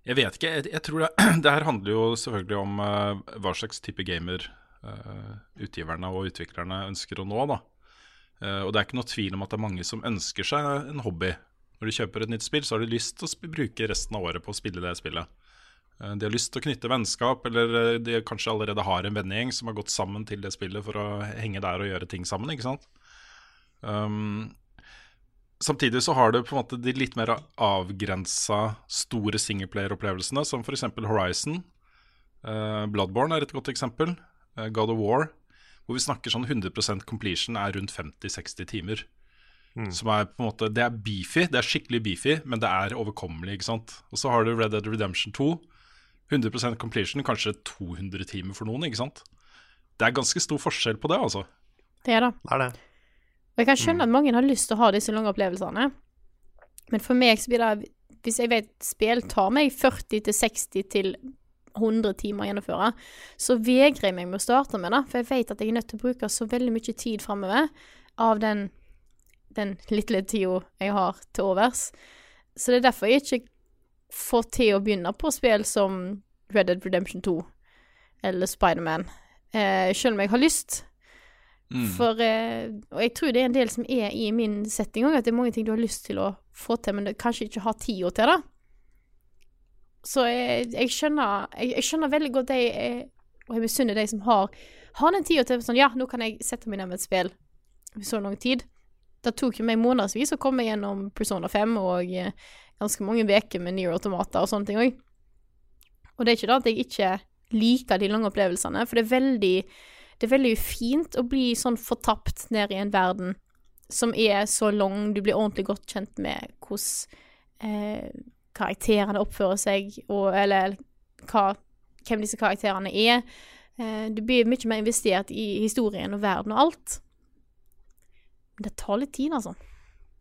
Jeg vet ikke. Jeg, jeg tror det, det her handler jo selvfølgelig om uh, hva slags type gamer uh, utgiverne og utviklerne ønsker å nå. da. Eh, og det er ikke noe tvil om at det er mange som ønsker seg en hobby. Når de kjøper et nytt spill, så har de lyst til å bruke resten av året på å spille det spillet. Eh, de har lyst til å knytte vennskap, eller eh, de kanskje allerede har en vennegjeng som har gått sammen til det spillet for å henge der og gjøre ting sammen, ikke sant. Um, Samtidig så har du på en måte de litt mer avgrensa store singleplayer-opplevelsene, som f.eks. Horizon. Uh, Bloodborne er et godt eksempel. Uh, God of War. Hvor vi snakker sånn 100% completion er rundt 50-60 timer. Mm. Som er på en måte Det er beefy, det er skikkelig beefy, men det er overkommelig, ikke sant. Og så har du Red Dead Redemption 2. 100% completion, kanskje 200 timer for noen, ikke sant. Det er ganske stor forskjell på det, altså. Det er det. Det er det. Og jeg kan skjønne at mange har lyst til å ha disse lange opplevelsene. Men for meg så blir det Hvis jeg vet spill tar meg 40 til 60 til 100 timer å gjennomføre, så vegrer jeg meg med å starte med det. For jeg vet at jeg er nødt til å bruke så veldig mye tid framover av den, den lille tida jeg har til overs. Så det er derfor jeg ikke får til å begynne på spill som Red Dead Redemption 2 eller Spiderman, eh, selv om jeg har lyst. Mm. For, eh, og jeg tror det er en del som er i min setting òg, at det er mange ting du har lyst til å få til, men du kanskje ikke har tida til det. Så jeg, jeg skjønner jeg, jeg skjønner veldig godt de eh, Og jeg misunner de som har Har den tida til sånn Ja, nå kan jeg sette meg ned med et spill i så lang tid. Det tok jo meg månedsvis å komme gjennom Persona 5 og eh, ganske mange uker med Near Automater og sånne ting òg. Og det er ikke det at jeg ikke liker de lange opplevelsene, for det er veldig det er veldig fint å bli sånn fortapt ned i en verden som er så lang, du blir ordentlig godt kjent med hvordan eh, karakterene oppfører seg, og, eller hva, hvem disse karakterene er. Eh, du blir mye mer investert i historien og verden og alt. Men det tar litt tid, altså.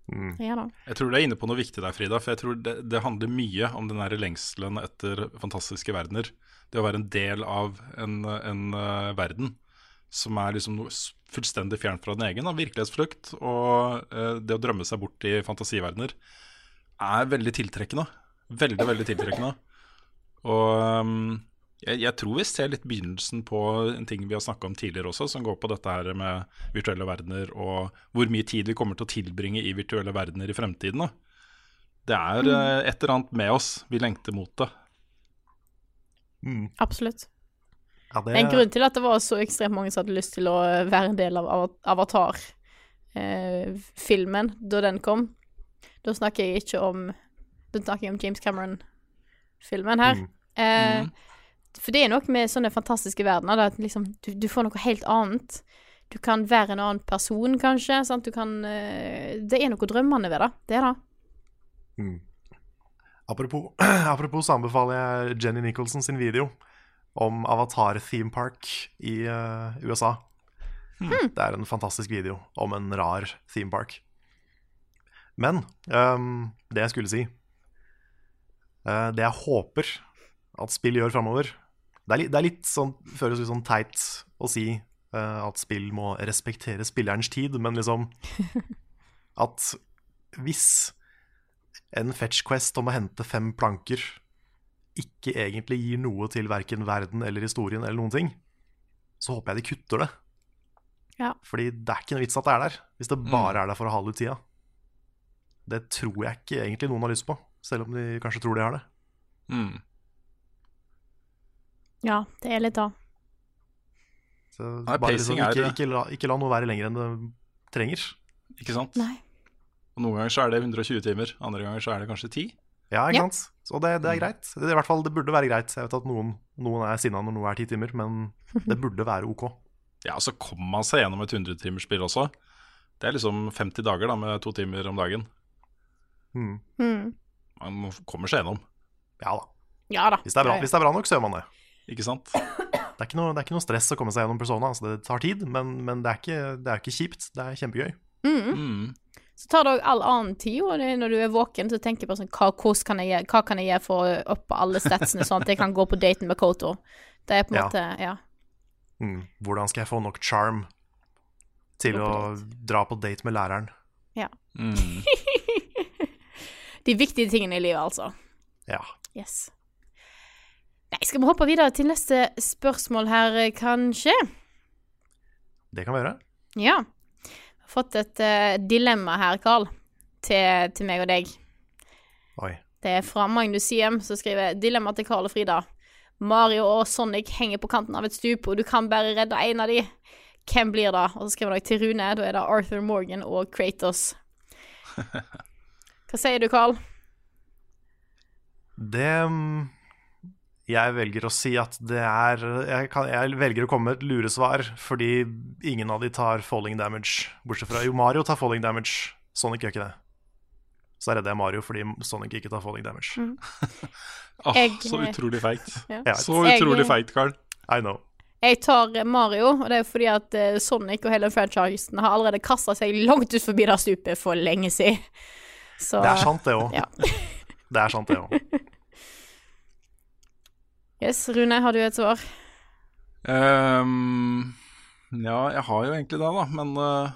Mm. Ja da. Jeg tror du er inne på noe viktig der, Frida. For jeg tror det, det handler mye om den der lengselen etter fantastiske verdener. Det å være en del av en, en uh, verden som er liksom noe fullstendig fjernt fra den egen. Da. Virkelighetsflukt og uh, det å drømme seg bort i fantasiverdener er veldig tiltrekkende. Veldig, veldig tiltrekkende. Og um, jeg, jeg tror vi ser litt begynnelsen på en ting vi har snakka om tidligere også, som går på dette her med virtuelle verdener og hvor mye tid vi kommer til å tilbringe i virtuelle verdener i fremtiden. Da. Det er mm. et eller annet med oss. Vi lengter mot det. Mm. Absolutt. Ja, det, Det er en grunn til at det var så ekstremt mange som hadde lyst til å være en del av Avatar-filmen da den kom. Da snakker jeg ikke om Da å snakke om James Cameron-filmen her. Mm. Eh, Mm. For det er noe med sånne fantastiske verdener, da, at liksom, du, du får noe helt annet. Du kan være en annen person, kanskje. Sant? Du kan eh, Det er noe drømmende ved det. Det er det. Mm. Apropos, apropos så anbefaler jeg Jenny Nicholson sin video om Avatar Theme Park i uh, USA. Det er en fantastisk video om en rar theme park. Men um, det jeg skulle si eh, Det jeg håper at spill gjør framover det, er li- det er litt sånn, føles litt sånn teit å si eh, at spill må respektere spillerens tid, men liksom At hvis en fetch quest om å hente fem planker ikke egentlig gir noe til verken verden eller historien eller noen ting, så håper jeg de kutter det. Ja. Fordi det er ikke noe vits at det er der, hvis det bare er der for å hale ut tida. Det tror jeg ikke egentlig noen har lyst på, selv om de kanskje tror de har det. Mm. Ja, det er litt da. Så Nei, bare liksom, er- ikke, ikke, la, ikke la noe være lenger enn det trenger. Ikke sant? Nei. Og Noen ganger så er det 120 timer, andre ganger så er det kanskje 10. Ja, ikke Ja. sant? Så det, det er greit. Det, er i hvert fall, det burde være greit. Jeg vet at noen, noen er sinna når noe er ti timer, men det burde være ok. Ja, og så kommer man seg gjennom et 100-timersspill også. Det er liksom 50 dager da med to timer om dagen. Mm. Mm. Man kommer seg gjennom, Ja da. Ja da. Hvis det, er bra, hvis det er bra nok, så gjør man det. ikke sant? Det er ikke noe, det er ikke noe stress å komme seg gjennom Persona. Altså, det tar tid, men, men det, er ikke, det er ikke kjipt. Det er kjempegøy. Mm. Mm. Så tar det òg all annen tid, og når du er våken, så tenker du bare sånn hva, kan jeg, hva kan jeg gjøre for å oppe alle statsene, sånn at jeg kan gå på daten med Koto? Det er på en Ja. måte Ja. Mm. Hvordan skal jeg få nok charm til å på dra på date med læreren? Mm. De viktige tingene i livet, altså. Ja. Yes. Nei, skal vi hoppe videre til neste spørsmål her, eh, kanskje? Det kan vi gjøre. Ja. Jeg har fått et uh, dilemma her, Carl, til, til meg og deg. Oi. Det er fra Magnus Siem som skriver Dilemma til Carl og Frida. Mario og Sonic henger på kanten av et stup, og du kan bare redde en av de. Hvem blir det? Og så skriver han til Rune. Da er det Arthur Morgan og Kratos. Hva sier du, Carl? Det mm, Jeg velger å si at det er jeg, kan, jeg velger å komme med et luresvar fordi ingen av de tar falling damage. Bortsett fra jo, Mario tar falling damage. Sonic gjør ikke det. Så redder jeg Mario fordi Sonic ikke tar falling damage. Åh, Jeg- så utrolig feigt. Ja. Så Jeg- utrolig feigt, Carl. I know. Jeg tar Mario, og det er fordi at eh, Sonic og hele franchisen har allerede kasta seg langt ut forbi det stupet for lenge siden. Så Det er sant, det òg. Ja. Det er sant, det òg. Yes, Rune, har du et svar? Um, ja, jeg har jo egentlig det, da, men uh,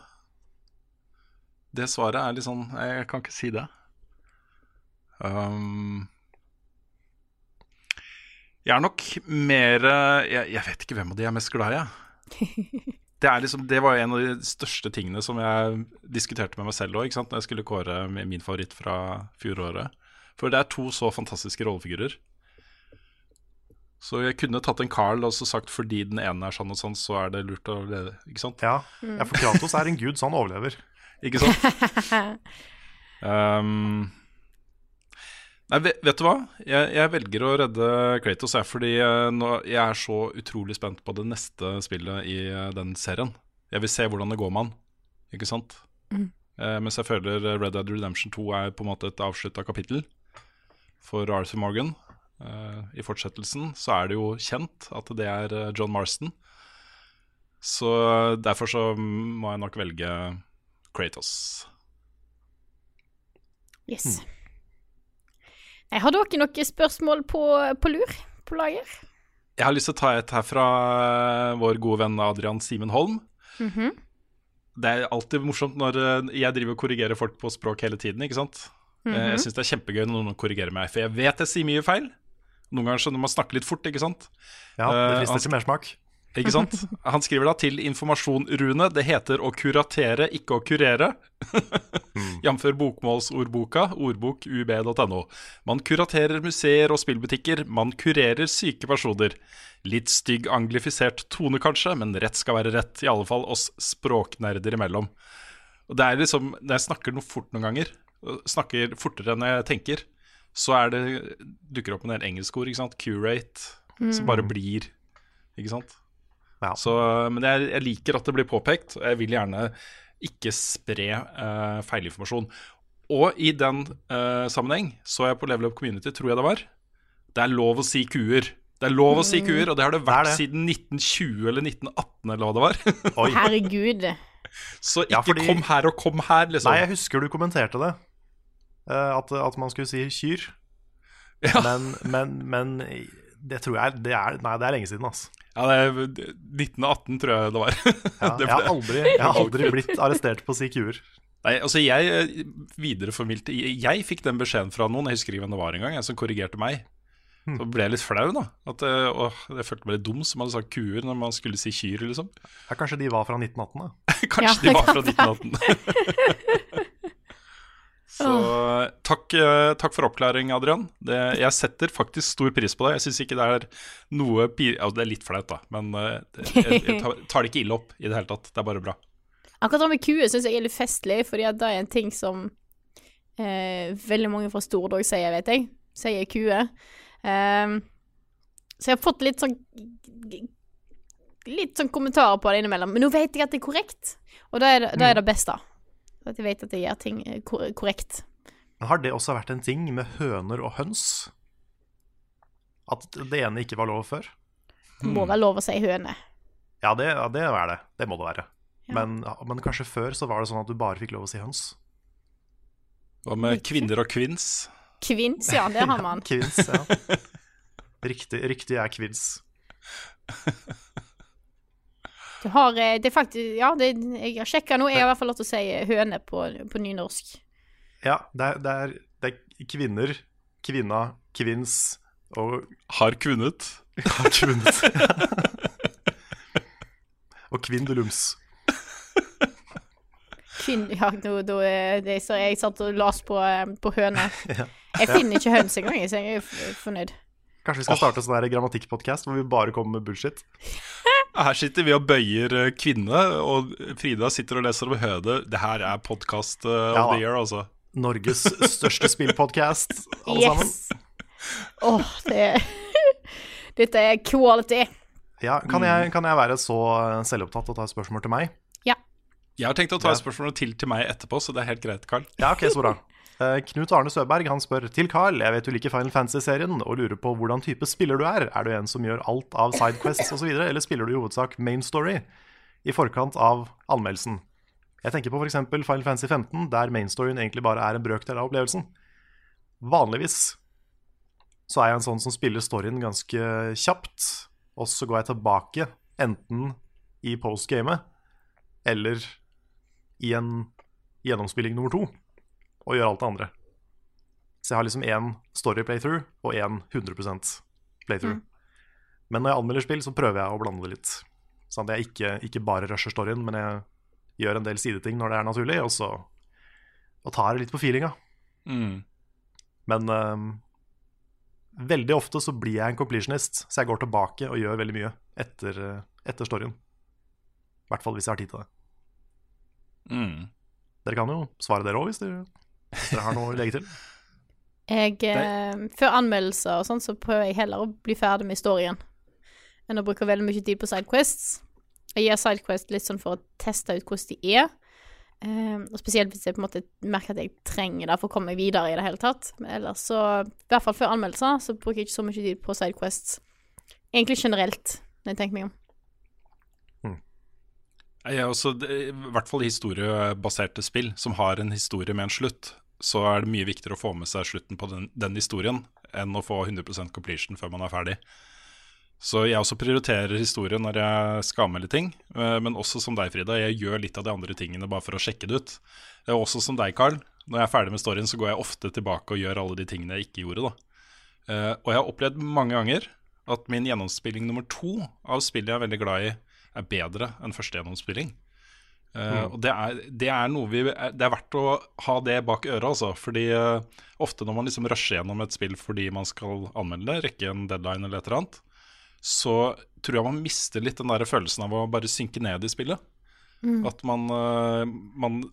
det svaret er litt sånn Jeg, kan ikke si det. Um, jeg er nok mer eh, jeg, jeg vet ikke hvem av de jeg er mest glad i, jeg. Det, er liksom, det var en av de største tingene som jeg diskuterte med meg selv òg, når jeg skulle kåre med min favoritt fra fjoråret. For det er to så fantastiske rollefigurer. Så jeg kunne tatt en Carl og så sagt fordi den ene er sånn og sånn, så er det lurt å lede. Ikke sant? Ja. mm. for Kratos er en gud, så han overlever. Ikke sant? um, nei, vet, du hva? Jeg, jeg velger å redde Kratos jeg, fordi eh, nå, jeg er så utrolig spent på det neste spillet i eh, den serien. Jeg vil se hvordan det går med han, ikke sant? Mm. Eh, mens jeg føler Red Dead Redemption 2 er på en måte et avslutta kapittel for Arthur Morgan. Eh, I fortsettelsen så er det jo kjent at det er eh, John Marston. Så derfor så må jeg nok velge Kratos. Yes. Nei, har dere noen spørsmål på, på lur på lager? Jeg har lyst til å ta et her fra eh, vår gode venn Adrian Simen Holm. Mhm. Det er alltid morsomt når eh, jeg driver og korrigerer folk på språk hele tiden. ikke sant? Mm -hmm. Jeg syns det er kjempegøy når noen korrigerer meg, for jeg vet jeg sier mye feil. Noen ganger skjønner når man snakker litt fort, ikke sant. Ja, det frister han- til mersmak. Ikke sant? Han skriver da til informasjon, Rune. Det heter å kuratere, ikke å kurere. Jf. bokmålsordboka, ordbok ub.no. Man kuraterer museer og spillbutikker. Man kurerer syke personer. Litt stygg anglifisert tone, kanskje, men rett skal være rett. I alle fall oss språknerder imellom. Og det er liksom, Når jeg snakker noe fort noen ganger, snakker fortere enn jeg tenker, så er det, dukker opp en del engelske ord. ikke sant? Curate, som bare blir. Ikke sant? Så, men jeg, jeg liker at det blir påpekt, og jeg vil gjerne ikke spre uh, feilinformasjon. Og i den uh, sammenheng så jeg på Level Up Community, tror jeg det var. Det er lov å si kuer. Det er lov å si Mm. kuer, og det har det vært det. siden 1920 eller 1918 eller hva det var. Herregud. Så ikke Ja, fordi- kom her og kom her, liksom. Nei, jeg husker du kommenterte det. Uh, at, at man skulle si kyr. Men, men, men det tror jeg det er Nei, det er lenge siden, altså. Ja, det er 1918 tror jeg det var. Ja, Det jeg, har aldri, jeg har aldri blitt arrestert på kuer. Nei, altså jeg eh, videreformidlte Jeg, fikk den beskjeden fra noen, jeg husker ikke hvem det var engang, som korrigerte meg. Hmm. Så ble jeg litt flau, da. At, å, jeg følte meg litt dum som hadde sagt kuer når man skulle si kyr, liksom. Ja, kanskje de var fra 1918, da. Kanskje Ja, de var fra 1918. Så takk, eh, takk for oppklaring, Adrian. Det, jeg setter faktisk stor pris på det. Jeg syns ikke det er noe altså, det er litt flaut, da, men eh, det- jeg, jeg tar, det ikke ille opp i det hele tatt. Det er bare bra. Akkurat det med kuer syns jeg er litt festlig, fordi det er en ting som eh, veldig mange fra Stordog sier, vet jeg. Sier kue. Um, så jeg har fått litt sånn Litt sånn kommentarer på det innimellom. Men nå vet jeg at det er korrekt, og da er det, da er det beste. At jeg vet at jeg gjør ting eh, kor korrekt. Men har det også vært en ting med høner og høns? At det ene ikke var lov før? Det må være lov å si høne. Ja, det, ja, det er det. Det må det være. Men, men kanskje før så var det sånn at du bare fikk lov å si høns? Hva med kvinner og kvinns? Kvinns, ja, det har man. Kvinns, ja. Riktig, riktig er kvinns. Du har eh, Det er faktisk Ja, det, jeg har sjekka nå. Jeg har i hvert fall lov til å si høne på, på nynorsk. Ja, det er, det, er, det er kvinner, kvinna, kvinns og Har kvunnet. Har kvunnet. og kvindelums. Kvinn... Ja, nå, da er det så jeg satt og las på, eh, på høne. Jeg finner ikke høns engang, så jeg er fornøyd. Kanskje vi skal starte en sånn grammatikkpodkast hvor vi bare kommer med bullshit? Her sitter vi og bøyer eh, kvinne, og Frida sitter og leser om Høde. Det her er podkast uh, Ja of the year, altså. Norges største spillpodkast, alle Yes. Åh, det Dette er quality. Ja, kan, jeg, kan jeg være så selvopptatt og ta et spørsmål til meg? Ja. Jeg har tenkt å ta et spørsmål til til meg etterpå, så det er helt greit, Karl. Ja, ok, så bra. Eh, Knut Arne Søberg han spør til Carl jeg vet du liker Final Fantasy-serien og lurer på hvordan type spiller du er. Er du en som gjør alt av sidequests osv., eller spiller du i hovedsak main story i forkant av anmeldelsen? Jeg tenker på f.eks. Final Fantasy 15, der main storyen egentlig bare er en brøkdel av opplevelsen. Vanligvis så er jeg en sånn som spiller storyen ganske kjapt, og så går jeg tilbake enten i postgamet eller i en gjennomspilling nummer to og gjør alt det andre. Så jeg har liksom én story playthrough og én 100% playthrough. Men når jeg anmelder spill, så prøver jeg å blande det litt. Sånn at jeg ikke, ikke bare rusher storyen, men jeg gjør en del sideting når det er naturlig, og så og tar det litt på feelinga. Mm. Men um, veldig ofte så blir jeg en completionist, så jeg går tilbake og gjør veldig mye etter, etter storyen. I hvert fall hvis jeg har tid til det. Mm. Dere kan jo svare dere òg, hvis, dere- dere har noe å legge til. Jeg, eh, før anmeldelser og sånn, så prøver jeg heller å bli ferdig med historien enn å bruke veldig mye tid på sidequests. Jeg gir sidequests litt sånn for å teste ut hvordan de er. Eh, og spesielt hvis jeg på en måte merker at jeg trenger det for å komme meg videre i det hele tatt. Men ellers så, i hvert fall før anmeldelser, så bruker jeg ikke så mye tid på sidequests. Egentlig generelt, når jeg tenker meg om. Jeg er også, I hvert fall historiebaserte spill som har en historie med en slutt, så er det mye viktigere å få med seg slutten på den, den historien enn å få 100% completion før man er ferdig. Så jeg også prioriterer historien når jeg skal anmelde ting. eh, Men også som deg, Frida. Jeg gjør litt av de andre tingene bare for å sjekke det ut. Det er også som deg, Carl. Når jeg er ferdig med storyen, så går jeg ofte tilbake og gjør alle de tingene jeg ikke gjorde. da. Eh, Og jeg har opplevd mange ganger at min gjennomspilling nummer to av spillet jeg er veldig glad i, er bedre enn første gjennomspilling. Eh, Mm. og det er, det er noe vi Det er verdt å ha det bak øret, altså. Fordi uh, ofte når man liksom rusher gjennom et spill fordi man skal anmelde det, rekke en deadline eller et eller annet, så tror jeg man mister litt den der følelsen av å bare synke ned i spillet. Mm. At man, uh, man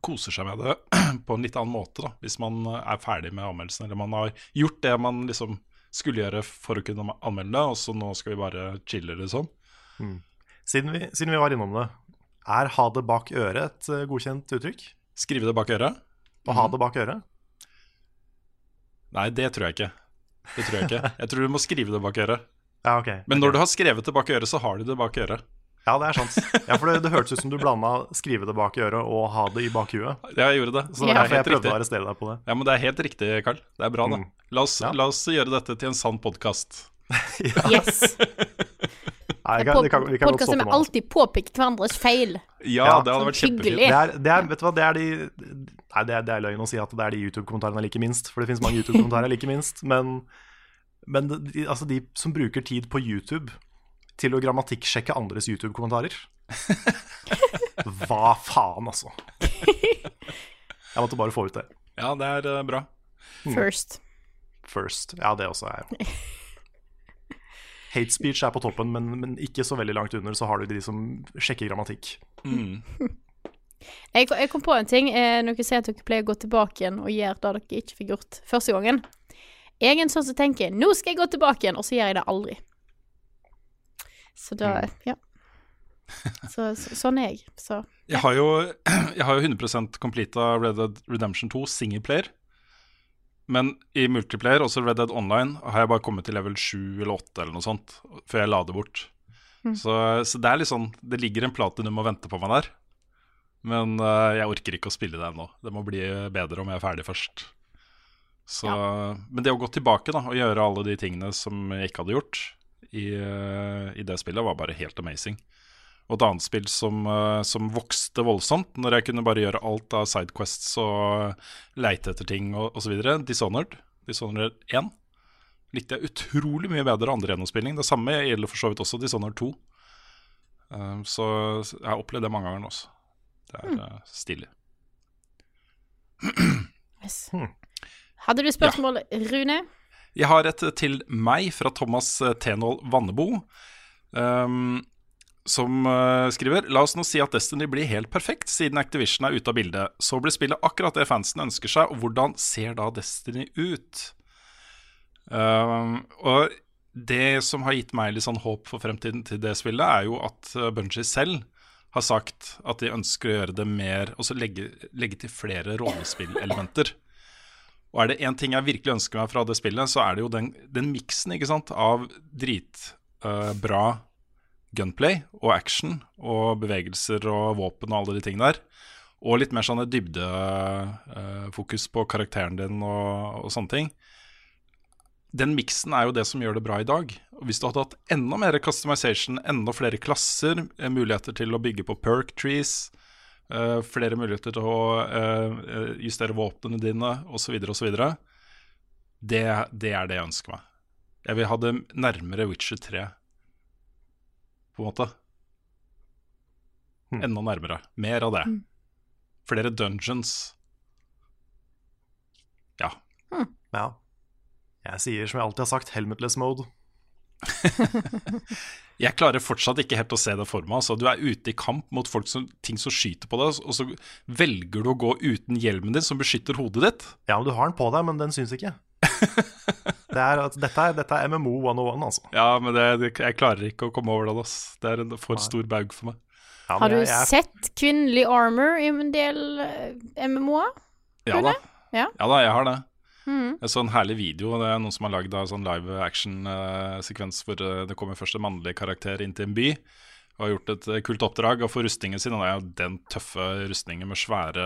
koser seg med det på en litt annen måte, da, hvis man er ferdig med anmeldelsen. Eller man har gjort det man liksom skulle gjøre for å kunne anmelde det, og så nå skal vi bare chille, liksom. Siden vi, siden vi var innom det, er ha det bak øret et eh, godkjent uttrykk? Skrive det bak øret? Og ha det bak øret? Nei, det tror jeg ikke. Det tror jeg ikke. Jeg tror du må skrive det bak øret. Ja, ok. Men når du har skrevet det bak øret, så har du det bak øret. Ja, det er sant. Ja, for det, det hørtes ut som du blanda skrive det bak øret og ha det i bakhuet. Ja, jeg gjorde det. Så det ja. derfor jeg prøvde riktig. å arrestere deg på det. Ja, men det er helt riktig, Karl. Det er bra, det. Mm. La oss, la oss gjøre dette til en sann podkast. Yes. Vi med nå. alltid påpeker hverandres feil. Ja, det hadde vært kjempefint. Det er, det er, vet du hva, det er de Nei, det er, det er løgn å si at det er de YouTube-kommentarene jeg liker minst, for det finnes mange YouTube-kommentarer jeg liker minst, men, men de, altså de som bruker tid på YouTube til å grammatikksjekke andres YouTube-kommentarer Hva faen, altså? Jeg måtte bare få ut det. Ja, det er eh, bra. First. First. Ja, det også er Hate speech er på toppen, men, men ikke så veldig langt under så har du de som sjekker grammatikk. Mm. Jeg, jeg kom på en ting. Eh, når dere sier at dere pleier å gå tilbake igjen og gjøre det dere ikke fikk gjort første gangen. Jeg er en sånn som tenker 'nå skal jeg gå tilbake igjen', og så gjør jeg det aldri. Så da Mm. Ja. Så, så, sånn er jeg. Så Jeg har jo, jeg har jo 100 completa Red Dead Redemption 2 singleplayer. Men i multiplayer, også Red Dead Online, har jeg bare kommet til level 7 eller 8 eller noe sånt før jeg la det bort. Mm. Så, så det er litt sånn Det ligger en platinum og venter på meg der. Men uh, jeg orker ikke å spille det ennå. Det må bli bedre om jeg er ferdig først. Så, Men det å gå tilbake da og gjøre alle de tingene som jeg ikke hadde gjort i, eh, i det spillet, var bare helt amazing. Og et annet spill som, eh, som vokste voldsomt, når jeg kunne bare gjøre alt av sidequests og leite etter ting og osv. Dishonored. Dishonored 1 likte jeg utrolig mye bedre andre gjennomspilling. Det samme gjelder for så vidt også Dishonored 2. Eh, så jeg har opplevd det mange ganger nå også. Det er eh, stilig. yes. Hadde du spørsmål, Rune? Jeg har et til meg fra Thomas eh, Tenhold Vannebo. ehm, som eh, skriver La oss nå si at Destiny blir helt perfekt siden Activision er ute av bildet. Så blir spillet akkurat det fansen ønsker seg, og hvordan ser da Destiny ut? Uh, og det som har gitt meg litt sånn håp for fremtiden til det spillet, er jo at Bungie selv har sagt at de ønsker å gjøre det mer Altså legge, legge til flere rollespillelementer. Og er det én ting jeg virkelig ønsker meg fra det spillet, så er det jo den, den miksen av dritbra gunplay og action og bevegelser og våpen og alle de tingene der. Og litt mer sånn dybdefokus på karakteren din og, og sånne ting. Den miksen er jo det som gjør det bra i dag. Og Hvis du hadde hatt enda mer customization, enda flere klasser, eh, muligheter til å bygge på perk trees, eh, flere muligheter til å eh, justere våpnene dine osv., osv., det, det er det jeg ønsker meg. Jeg vil ha det nærmere Witcher 3, på en måte. Enda nærmere. Mer av det. Flere dungeons. Ja. Ja. Jeg sier som jeg alltid har sagt, helmetless mode. Jeg klarer fortsatt ikke helt å se det for meg. Altså, du er ute i kamp mot folk som, ting som skyter på deg, og så velger du å gå uten hjelmen din som beskytter hodet ditt. Ja, men du har den på deg, men den syns ikke. det er, at dette, er, dette er MMO 101, altså. Ja, men det, jeg klarer ikke å komme over det. Altså. Det er en for stor baug for meg. Ja, Har du jeg- jeg- sett kvinnelig armor i en del eh, MMO-er? Ja da. Ja. Ja da, jeg har det. Mm. Jeg så en herlig video. Det er noen som har lagd en sånn live action-sekvens hvor eh, det kommer først en mannlig karakter inn til en by. Og har gjort et eh, kult oppdrag og får rustningen sin. Og det er jo den tøffe rustningen med svære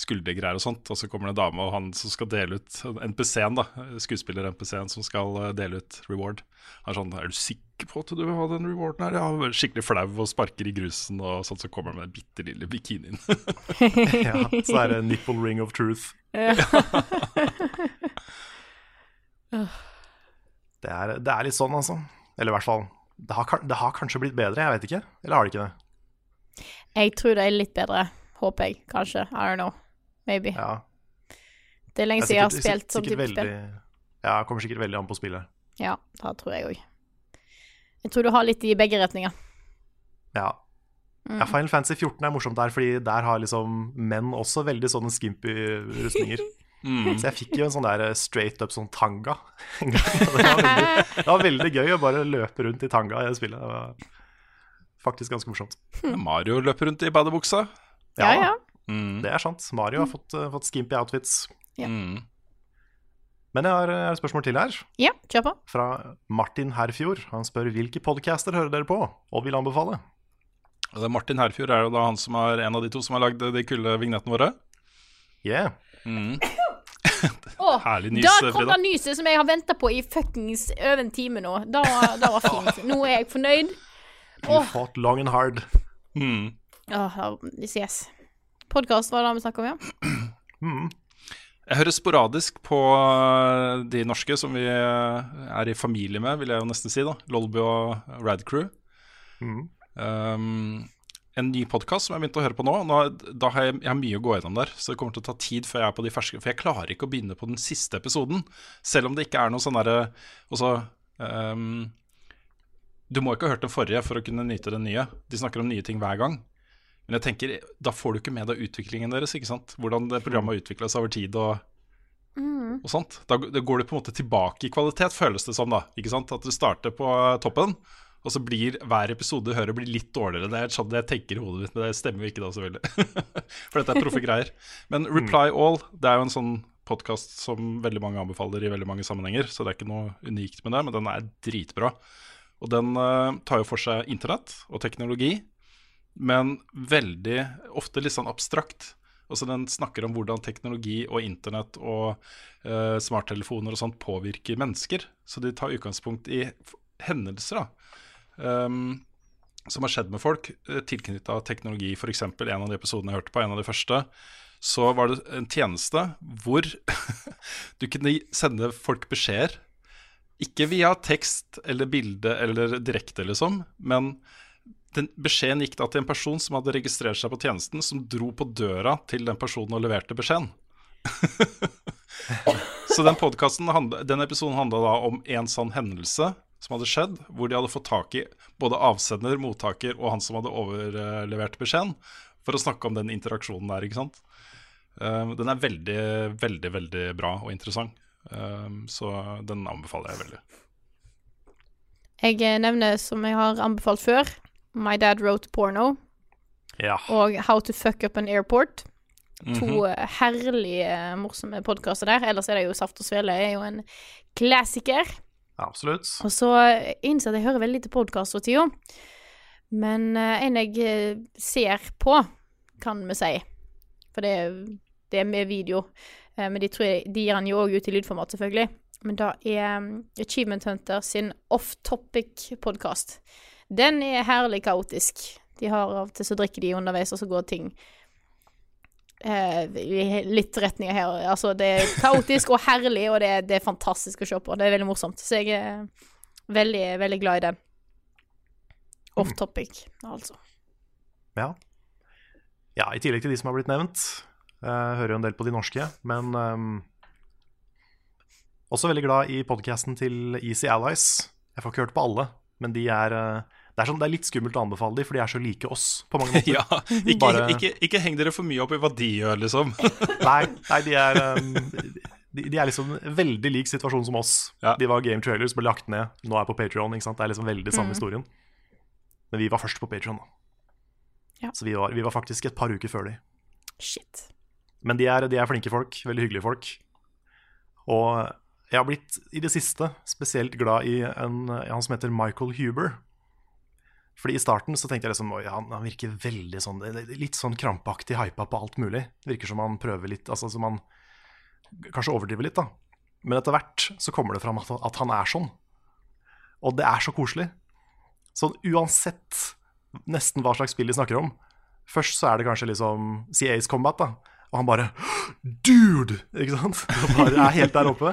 skuldergreier og sånt. Og så kommer det en dame og han som skal dele ut NPC-en, da. Skuespiller-NPC-en som skal eh, dele ut reward. Han er sånn Er du sikker på at du vil ha den rewarden her? Ja, skikkelig flau og sparker i grusen og sånn. Så kommer han med den bitte lille bikinien. ja, så er det nipple ring of truth. Ja. Det er, det er litt sånn, altså. Eller i hvert fall det har, det har kanskje blitt bedre, jeg vet ikke. Eller har det ikke det? Jeg tror det er litt bedre. Håper jeg, kanskje. I don't know. Maybe. Ja. Det er lenge siden jeg har spilt sånn type type spill. veldig- Ja, kommer sikkert veldig an på spillet. Ja, det tror jeg òg. Jeg tror du har litt i begge retninger. Ja. Mm. ja, Final Fantasy 14 er morsomt der, fordi der har liksom menn også veldig sånne skimpy rustninger. Mm. Så jeg fikk jo en sånn der straight up sånn tanga en gang. Det var, veldig, det var veldig gøy å bare løpe rundt i tanga i det spillet. Det var faktisk ganske morsomt. Mario løper rundt i badebuksa. Ja, ja. Mm. Det er sant. Mario har fått, uh, fått skimpy outfits. Ja. Mm. Men jeg har, jeg har et spørsmål til her. Ja, kjør på. Fra Martin Herfjord. Han spør hvilke podcaster hører dere på, og vil anbefale. Det er Martin Herfjord er jo da han som er en av de to som har lagd de kule vignettene våre. Yeah. Mm. Åh, Herlig nys, da kom det nyset som jeg har venta på i fuckings over en time nå. Da, var, var fint. Nå er jeg fornøyd. You Åh, fought long and hard. Mm. Oh, yes. Podkast var det vi snakka om, ja? Mm. Jeg hører sporadisk på eh, de norske som vi eh, er i familie med, vil jeg jo nesten si. da Lolby og Radcrew. Mm. Um, en ny podkast som jeg begynte å høre på nå. nå da har jeg, jeg har mye å gå gjennom der, så det kommer til å ta tid før jeg er på de ferske. For jeg klarer ikke å begynne på den siste episoden, selv om det ikke er noe sånn derre Altså um, Du må ikke ha hørt den forrige for å kunne nyte den nye. De snakker om nye ting hver gang. Men jeg tenker, da får du ikke med deg utviklingen deres. ikke sant? Hvordan det programmet har utvikla seg over tid. og og sånt. Da da går du på en måte tilbake i kvalitet, føles det som. da, ikke sant? At du starter på toppen, og så blir hver episode du hører, blir litt dårligere. Det er sånn jeg tenker i hodet mitt, men det stemmer jo ikke da, selvfølgelig. For dette er proffe greier. Men Reply All det er jo en sånn podkast som veldig mange anbefaler i veldig mange sammenhenger, så det er ikke noe unikt med det, men den er dritbra. Og den uh, tar jo for seg internett og teknologi, men veldig ofte litt sånn abstrakt. Altså Den snakker om hvordan teknologi og internett og uh, smarttelefoner og sånt påvirker mennesker. Så de tar utgangspunkt i hendelser da um, som har skjedd med folk uh, tilknytta teknologi. F.eks. en av de episodene jeg hørte på, en av de første, så var det en tjeneste hvor du kunne sende folk beskjeder. Ikke via tekst eller bilde eller direkte, liksom, men den beskjeden gikk da til en person som hadde registrert seg på tjenesten, som dro på døra til den personen og leverte beskjeden. Så den, den episoden handla da om en sånn hendelse som hadde skjedd, hvor de hadde fått tak i både avsender, mottaker og han som hadde overlevert beskjeden, for å snakke om den interaksjonen der, ikke sant. Um, den er veldig, veldig, veldig bra og interessant. Um, så den anbefaler jeg veldig. Jeg eh, nevner, som jeg har anbefalt før, My Dad Wrote Porno Ja. og How to Fuck Up an Airport. To Mhm. eh, herlige, eh, morsomme podkaster der. Ellers er det jo Saft og Svele er jo en klassiker. Absolutt. Og så innser jeg at jeg hører veldig lite podkast for tida. Men eh, en jeg eh, ser på, kan vi si. For det, det er med video. Eh, men de, jeg, de gir han jo òg ut i lydformat, selvfølgelig. Men da er um, Achievement Hunter sin Off Topic-podkast. Den er herlig kaotisk. De har av og til så drikker de underveis, og så går ting eh, i litt retninger her. Altså, det er kaotisk og herlig, og det er, det er fantastisk å se på. Det er veldig morsomt. Så jeg er veldig, veldig glad i den. Off topic, altså. Ja. ja, i tillegg til de som har blitt nevnt. Jeg hører jo en del på de norske, men um, også veldig glad i podcasten til Easy Allies. Jeg får ikke hørt på alle, men de er eh, det er, sånn, det er litt skummelt å anbefale dem, for de er så like oss på mange måter. Ja, ikke, Bare- ikke, ikke heng dere for mye opp i hva de gjør, liksom. Nei, nei de er um, de, de er liksom veldig lik situasjon som oss. De var game trailers, ble lagt ned, nå er på Patreon ikke sant? Det er liksom veldig samme Mm. historien. Men vi var først på Patreon da. Ja. Så vi var, vi var faktisk et par uker før de. Shit. Men de er, de er flinke folk, veldig hyggelige folk. Og jeg har blitt i det siste spesielt glad i en, han som heter Michael Huber. Fordi I starten så tenkte jeg liksom han, han virker veldig sånn litt sånn krampaktig hypa på alt mulig. Det Virker som han prøver litt altså som han kanskje overdriver litt. da Men etter hvert så kommer det fram at, at han er sånn. Og det er så koselig. Sånn uansett nesten hva slags spill de snakker om. Først så er det kanskje liksom CA's Combat, da. Og han bare Dude! Ikke sant? Han bare er helt der oppe.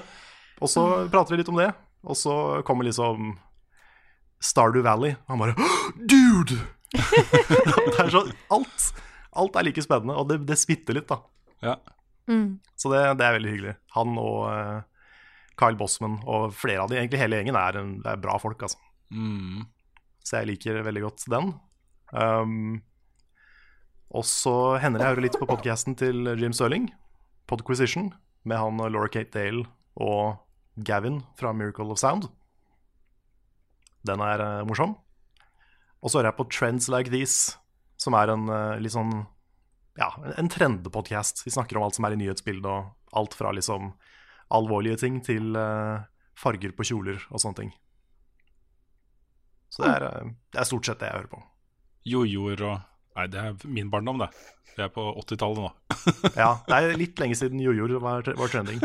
Og så prater vi litt om det. Og så kommer liksom Stardew Valley. Og han bare Dude! det er så Alt, alt er like spennende, og det, det smitter litt, da. Ja. Mm. Så det, det er veldig hyggelig. Han og uh, Kyle Bossman og flere av de, egentlig hele gjengen, er, en, er bra folk, altså. Mm. Så jeg liker veldig godt den. Um, og så hender jeg hører litt på podcasten til Jim Stirling, Podquisition, med han og Laura Kate Dale og Gavin fra Miracle of Sound. Den er uh, morsom. Og så hører jeg på Trends Like These, som er en uh, litt sånn ja, en- en trendepodcast. Vi snakker om alt som er i nyhetsbildet, og alt fra liksom alvorlige ting til uh, farger på kjoler og sånne ting. Så det er, det er stort sett det jeg hører på. Jojoer og Nei, det er min barndom, det. Vi er på 80-tallet nå. Ja, det er litt lenge siden jojoer var, var trending.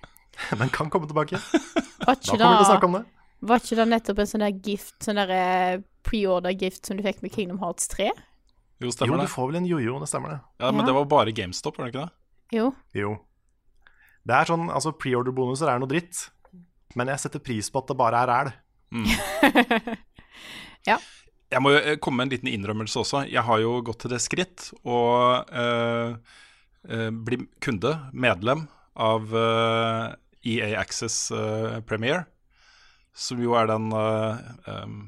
Men kan komme tilbake. Da kommer vi til å snakke om det. Var ikke det nettopp en sånn der gift, sånn der eh, pre-order-gift som du fikk med Kingdom Hearts 3? Jo, Jo, stemmer du får vel en jojo, det stemmer det. Ja, Men Ja. det var bare GameStop, var det ikke det? Jo. Jo. Det er sånn, altså Preorder-bonuser er noe dritt, men jeg setter pris på at det bare er ræl. ja. Jeg må jo eh, komme med en liten innrømmelse også. Jeg har jo gått til det skritt å øh, øh, bli kunde, medlem, av øh, EA Access Premiere. Som jo er den uh, um,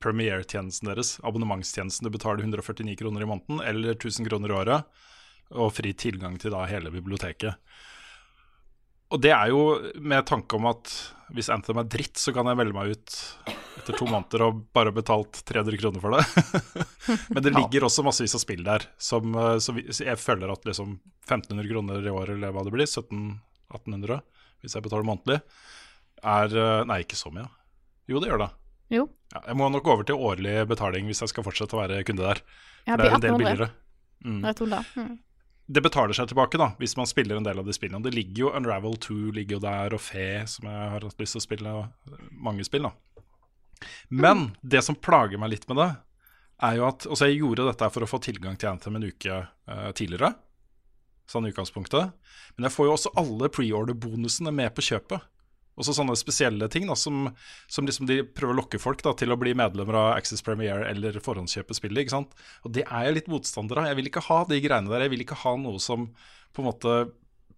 Premiere-tjenesten deres, abonnementstjenesten. Du betaler 149 kroner i måneden eller 1000 kroner i året, og fri tilgang til da hele biblioteket. Og det er jo med tanke om at hvis Anthem er dritt, så kan jeg melde meg ut etter to måneder og bare betalt 300 kroner for det. Men det ligger også massevis av spill der, som, eh, så jeg føler at liksom 1500 kroner i året, eller hva det blir, 1700-1800, hvis jeg betaler månedlig, er eh, Nei, ikke så mye. Jo, det gjør det. Jo. Ja, jeg må nok over til årlig betaling hvis jeg skal fortsette å være kunde der. Ja, det er en del billigere. Mm. Mm. Det betaler seg tilbake da hvis man spiller en del av de spillene. Det ligger jo Unravel 2 ligger jo der, og Fe, som jeg har hatt lyst til å spille mange spill. da Men det som plager meg litt med det, er jo at Altså, jeg gjorde dette for å få tilgang til Anthem en uke uh, tidligere, sånn utgangspunktet. Men jeg får jo også alle preorder-bonusene med på kjøpet. Også sånne spesielle ting da, som, som liksom de prøver å lokke folk da, til å bli medlemmer av Access Premiere eller forhåndskjøpe spillet. ikke sant? Og det er jeg litt motstander av. Jeg vil ikke ha de greiene der. Jeg vil ikke ha noe som på en måte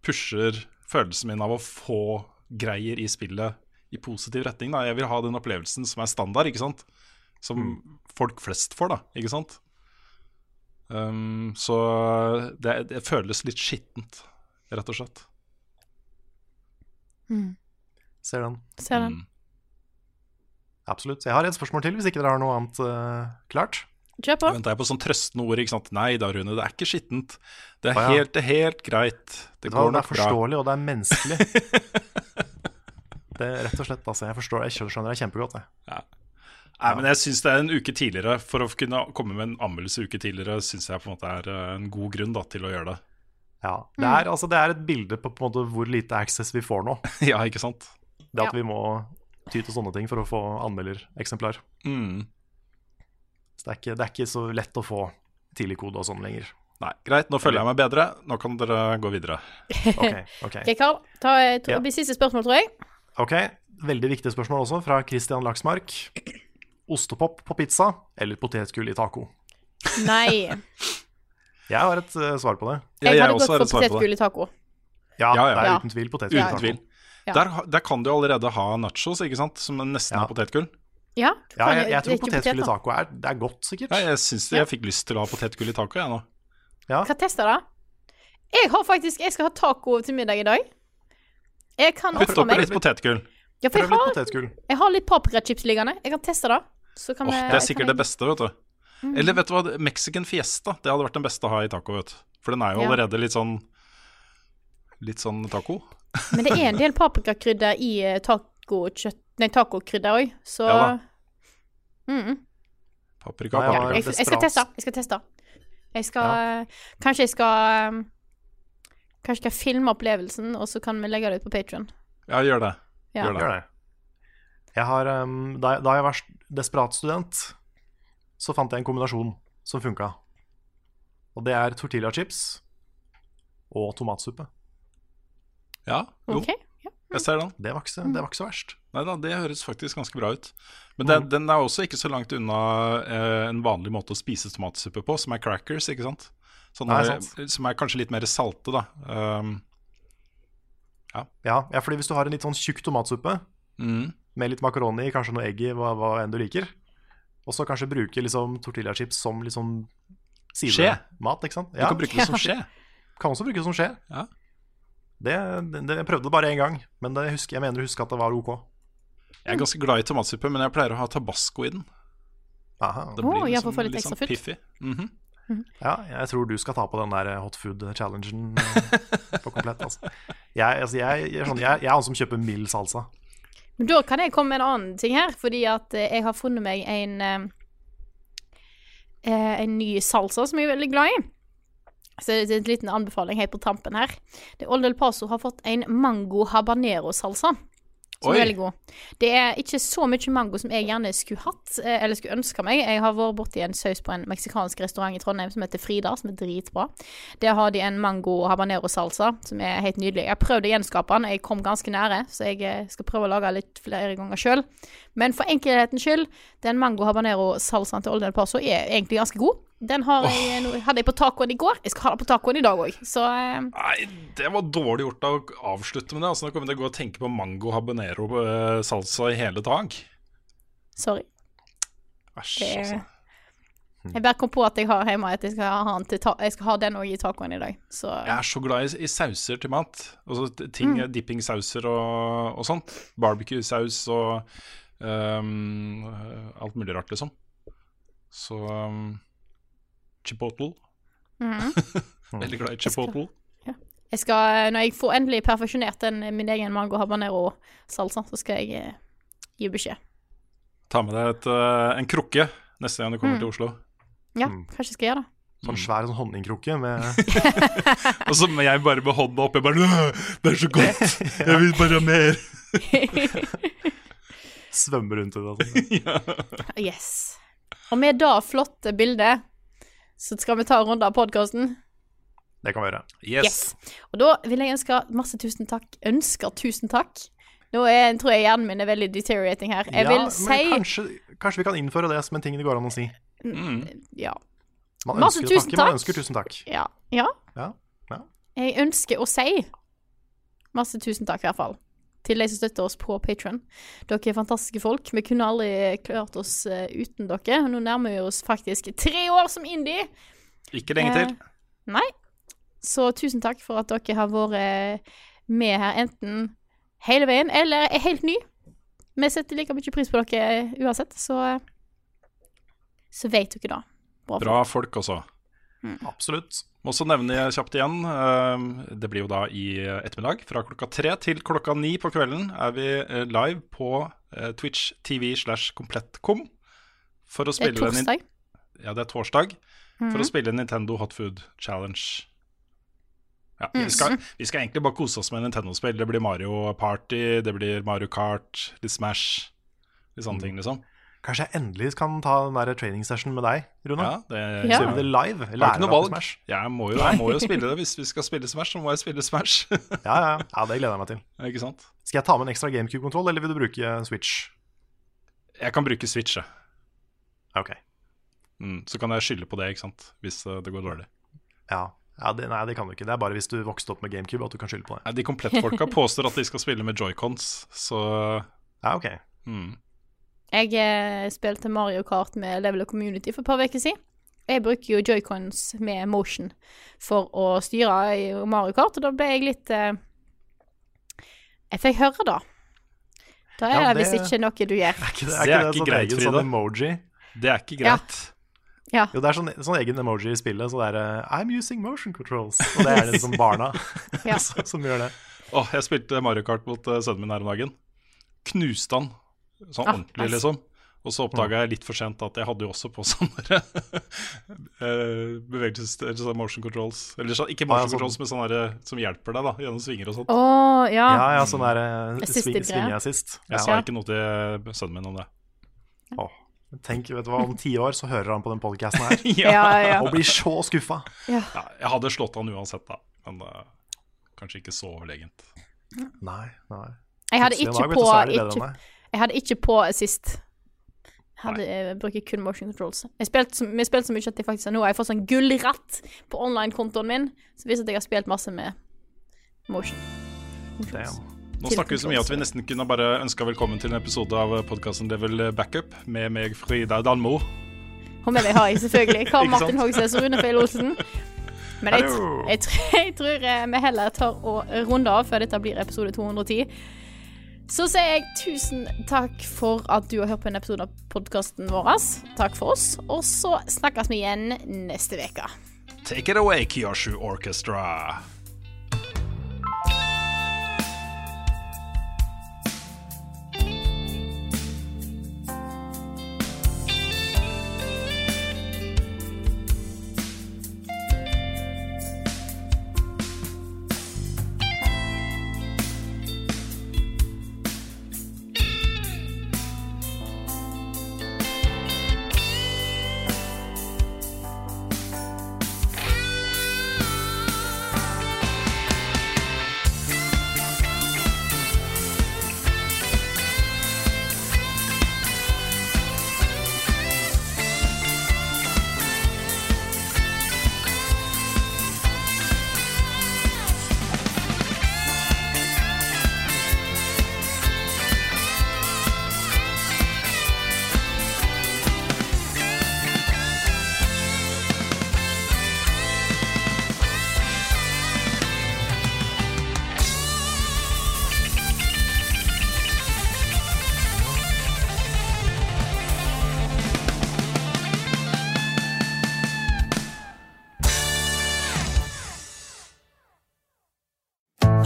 pusher følelsen min av å få greier i spillet i positiv retning. Da. Jeg vil ha den opplevelsen som er standard, ikke sant? Som folk flest får, da. ikke sant? Um, så det, det føles litt skittent, rett og slett. Mm. Ser den. Ser den. Mm. Absolutt. Jeg har et spørsmål til, hvis ikke dere har noe annet uh, klart. Kjør på. Venter jeg på sånn trøstende ord. ikke sant? Nei da, Rune, det er ikke skittent. Det er ah, ja. helt, det er helt greit. Det det går nok bra. det er forståelig, og det er menneskelig. det er rett og slett, altså. Jeg forstår, jeg skjønner det kjempegodt, jeg. Nei, men jeg syns det er en uke tidligere. For å kunne komme med en anmeldelse uke tidligere, syns jeg på en måte er eh, en god grunn da, til å gjøre det. Ja, det er, altså, det er et bilde på, på en måte, hvor lite access vi får nå. ja, ikke sant? Det at Ja. vi må ty til sånne ting for å få anmeldereksemplar. Mm. Så det er, ikke, det er ikke så lett å få tidlig kode og sånn lenger. Nei, greit, nå føler jeg meg bedre. Nå kan dere gå videre. Ok, ok. Karl. Ta, jeg Ja. siste spørsmål, tror jeg. Ok, Veldig viktig spørsmål også, fra Christian Laksmark. Ostepop på pizza eller potetgull i taco? Nei. Jeg har et uh, svar på det. Jeg hadde gått for potetgull i taco. Ja, Ja, ja. det er uten tvil potetgull i Uten taco. Ja. Der, der kan du allerede ha nachos, ikke sant? Som nesten Ja. er potetgull. Ja, Ja, jeg, jeg tror potetgull i taco er, det er godt, sikkert. Ja, jeg syns det, jeg fikk lyst til å ha potetgull i taco, jeg nå. Ja. Hva tester da? Jeg har faktisk Jeg skal ha taco til middag i dag. Jeg kan Putt oppi litt potetgull. Ja, for jeg litt har, potetgull. jeg har litt paprikachips liggende. Jeg kan teste det. Så kan oh, det er sikkert jeg- det beste, vet du. Eller vet du hva, Mexican fiesta, det hadde vært den beste å ha i taco, vet du. For den er jo Ja. allerede litt sånn Litt sånn taco. Men det er en del paprikakrydder i eh, tacokjøtt Nei, tacokrydder òg, så Ja da. mm. Paprika, ja, jeg har- jeg, jeg skal teste. Jeg skal teste. Jeg skal Kanskje jeg skal um, Kanskje jeg skal filme opplevelsen, og så kan vi legge det ut på Patrion. Ja, gjør det. Ja. Gjør det. Gjør det. Jeg har, um, da, da jeg var desperat student, så fant jeg en kombinasjon som funka. Og det er tortillachips og tomatsuppe. Ja, jo, Okay, Ja. jeg ser den. Det var ikke så, det var ikke så verst. Nei da, det høres faktisk ganske bra ut. Men det, den er også ikke så langt unna eh, en vanlig måte å spise tomatsuppe på, som er crackers, ikke sant? Sånne, Nei, sant. som er kanskje litt mer salte, da. Um, Ja, ja, fordi hvis du har en litt sånn tjukk tomatsuppe mm, med litt makaroni, kanskje noe egg i, hva, hva enn du liker, og så kanskje bruke liksom tortillachips som litt sånn sidemat, ikke sant? Du kan bruke det som skje. Kan også bruke det som skje. Ja. Det, det, det, jeg prøvde det bare én gang, men det husker, jeg mener å huske at det var OK. Jeg er ganske glad i tomatsuppe, men jeg pleier å ha tabasco i den. Aha. Det blir oh, liksom litt litt ekstra sånn futt. piffy. Mhm. Ja, jeg tror du skal ta på den der hot food-challengen eh, på komplett. Altså. Jeg, altså, jeg, jeg, er sånn, jeg, jeg er han som kjøper mild salsa. Men da kan jeg komme med en annen ting her, fordi at eh, jeg har funnet meg en eh, eh, En ny salsa som jeg er veldig glad i. Så det er en liten anbefaling helt på tampen her. Det Old El Paso har fått en mango habanero-salsa. Som Oi. er veldig god. Det er ikke så mye mango som jeg gjerne skulle hatt, eh, eller skulle ønske meg. Jeg har vært borti en saus på en meksikansk restaurant i Trondheim som heter Frida, som er dritbra. Der har de en mango habanero-salsa som er helt nydelig. Jeg har prøvd å gjenskape den, jeg kom ganske nære, så jeg eh, skal prøve å lage litt flere ganger sjøl. Men for enkelhetens skyld, den mango habanero-salsaen til Old El Paso er egentlig ganske god. Den har jeg, nå hadde jeg på tacoen i går. Jeg skal ha den på tacoen i dag òg. Så eh, Nei, det var dårlig gjort å avslutte med det. Altså, nå kommer jeg til å gå og tenke på mango habanero eh, salsa i hele dag. sorry. Æsj, Det, altså. jeg bare kom på at jeg har hjemme at jeg skal ha, jeg skal ha den òg i tacoen i dag. Så Jeg er så glad i, i sauser til mat. Altså ting, Mm. Dippingsauser og, og sånt. Barbecue-saus og ehm, alt mulig rart, liksom. Så um, Chipotle. Mhm. Veldig glad i chipotle. jeg skal, når jeg får endelig perfeksjonert den, min egen mango habanero-salsa, så skal jeg eh, gi beskjed. Ta med deg et, uh, en krukke neste gang du kommer Mm. til Oslo. Ja, Mm. kanskje jeg skal gjøre det. Sånn svær sånn honningkrukke med Og så må jeg bare med hånda opp. Jeg bare Det er så godt! Jeg vil bare ha mer! Svømme rundt i det. Altså. Yes. Og med det flotte bildet, så skal vi ta en runde av podkasten. Det kan vi gjøre. Yes. Og da vil jeg ønske masse tusen takk. Ønsker tusen takk. Nå er, tror jeg hjernen min er veldig deteriorating her. Jeg ja, vil men si kanskje, kanskje vi kan innføre det som en ting det går an å si. Mm. Ja. Man Masse ønsker tusen takke, man takk. ønsker tusen takk. Ja. ja. Ja, ja. Jeg ønsker å si masse tusen takk, i hvert fall. Til de som støtter oss på Patron. Dere er fantastiske folk. Vi kunne aldri klart oss eh, uten dere. Nå nærmer vi oss faktisk tre år som indie. Ikke lenge til. Eh, nei. Så tusen takk for at dere har vært med her enten hele veien eller er helt ny. Vi setter like mye pris på dere uansett, så Så vet dere det. Bra. Bra folk også. Absolutt. Må også nevne kjapt igjen, eh, det blir jo da i ettermiddag. Fra klokka tre til klokka ni på kvelden er vi eh, live på eh, Twitch TV slash komplettkom. For å Det er torsdag. Ja, det er torsdag. For Mhm. å spille Nintendo Hot Food Challenge. Ja, vi, Mhm. skal, vi skal egentlig bare kose oss med Nintendo-spill. Det blir Mario Party, det blir Mario Kart, litt Smash. Litt sånne ting, liksom. Kanskje jeg endelig kan ta den der training session med deg, Rune? Ja, det, Ja. Så gjør vi det live. Jeg har ikke noe valg. Smash. Jeg må jo, jeg må jo spille det. Hvis vi skal spille Smash, så må jeg spille Smash. Ja, ja, ja, det gleder jeg meg til. ikke sant? Skal jeg ta med en ekstra GameCube-kontroll, eller vil du bruke Switch? Jeg kan bruke Switch, jeg. Ok. Mm, så kan jeg skylde på det, ikke sant? Hvis eh, det går dårlig. Ja. ja det, nei, det kan du ikke. Det er bare hvis du vokste opp med GameCube at du kan skylde på det. Nei, De komplettfolka påstår at de skal spille med joycons, så Ja, ok. mm. Jeg eh, spilte Mario Kart med Level of Community for et par uker siden. Jeg bruker jo joycons med motion for å styre i Mario Kart, og da ble jeg litt eh, Jeg fikk høre da. Da er Ja, det visst ikke noe du gjør. Er ikke det, Det er ikke det sånn greit, Frida. sånn emoji? Det er ikke greit. Ja. Jo, det er sånn, sånn egen emoji i spillet. Så det er eh, I'm using motion controls. Og det er det liksom barna Ja. som, som gjør det. Åh, jeg spilte Mario Kart mot uh, sønnen min her om dagen. Knuste han. Sånn Ah, ordentlig, nice. liksom. Og så oppdaga jeg litt for sent at jeg hadde jo også på sånne eh, bevegelses... Eller sånn motion controls. Eller så, ikke Ah, ja, motion sånn. controls, men sånne der, som hjelper deg da gjennom svinger og sånt. Å, ja. Ja, ja, sånn der eh, Assisted swing, Jeg Ja. sa ikke noe til sønnen min om det. Åh, Tenk, vet du hva, om ti år så hører han på den podcasten her Ja, ja. og blir så skuffa. Ja, jeg hadde slått han uansett, da. Men uh, kanskje ikke så overlegent. Nei, nei. Jeg hadde ikke dag, vet på ikke. Jeg hadde ikke på sist. Jeg hadde, jeg bruker kun motion controls. Jeg spilte så, vi spilte så mye at jeg faktisk nå har jeg fått sånn gullratt på online-kontoen min, som viser at jeg har spilt masse med motion. controls. Damn. Nå snakker vi så mye at vi nesten kunne bare ønska velkommen til en episode av podkasten Level Backup med meg, Frida Danmo. Og med meg har jeg selvfølgelig Karl? Martin Hogsnes og Rune Feil Olsen. Men jeg, jeg, tror, jeg tror eh, vi heller tar og runder av før dette blir episode 210. Så sier jeg tusen takk for at du har hørt på en episode av podkasten vår. Takk for oss. Og så snakkes vi igjen neste uke. Take it away, Kyoshu Orchestra.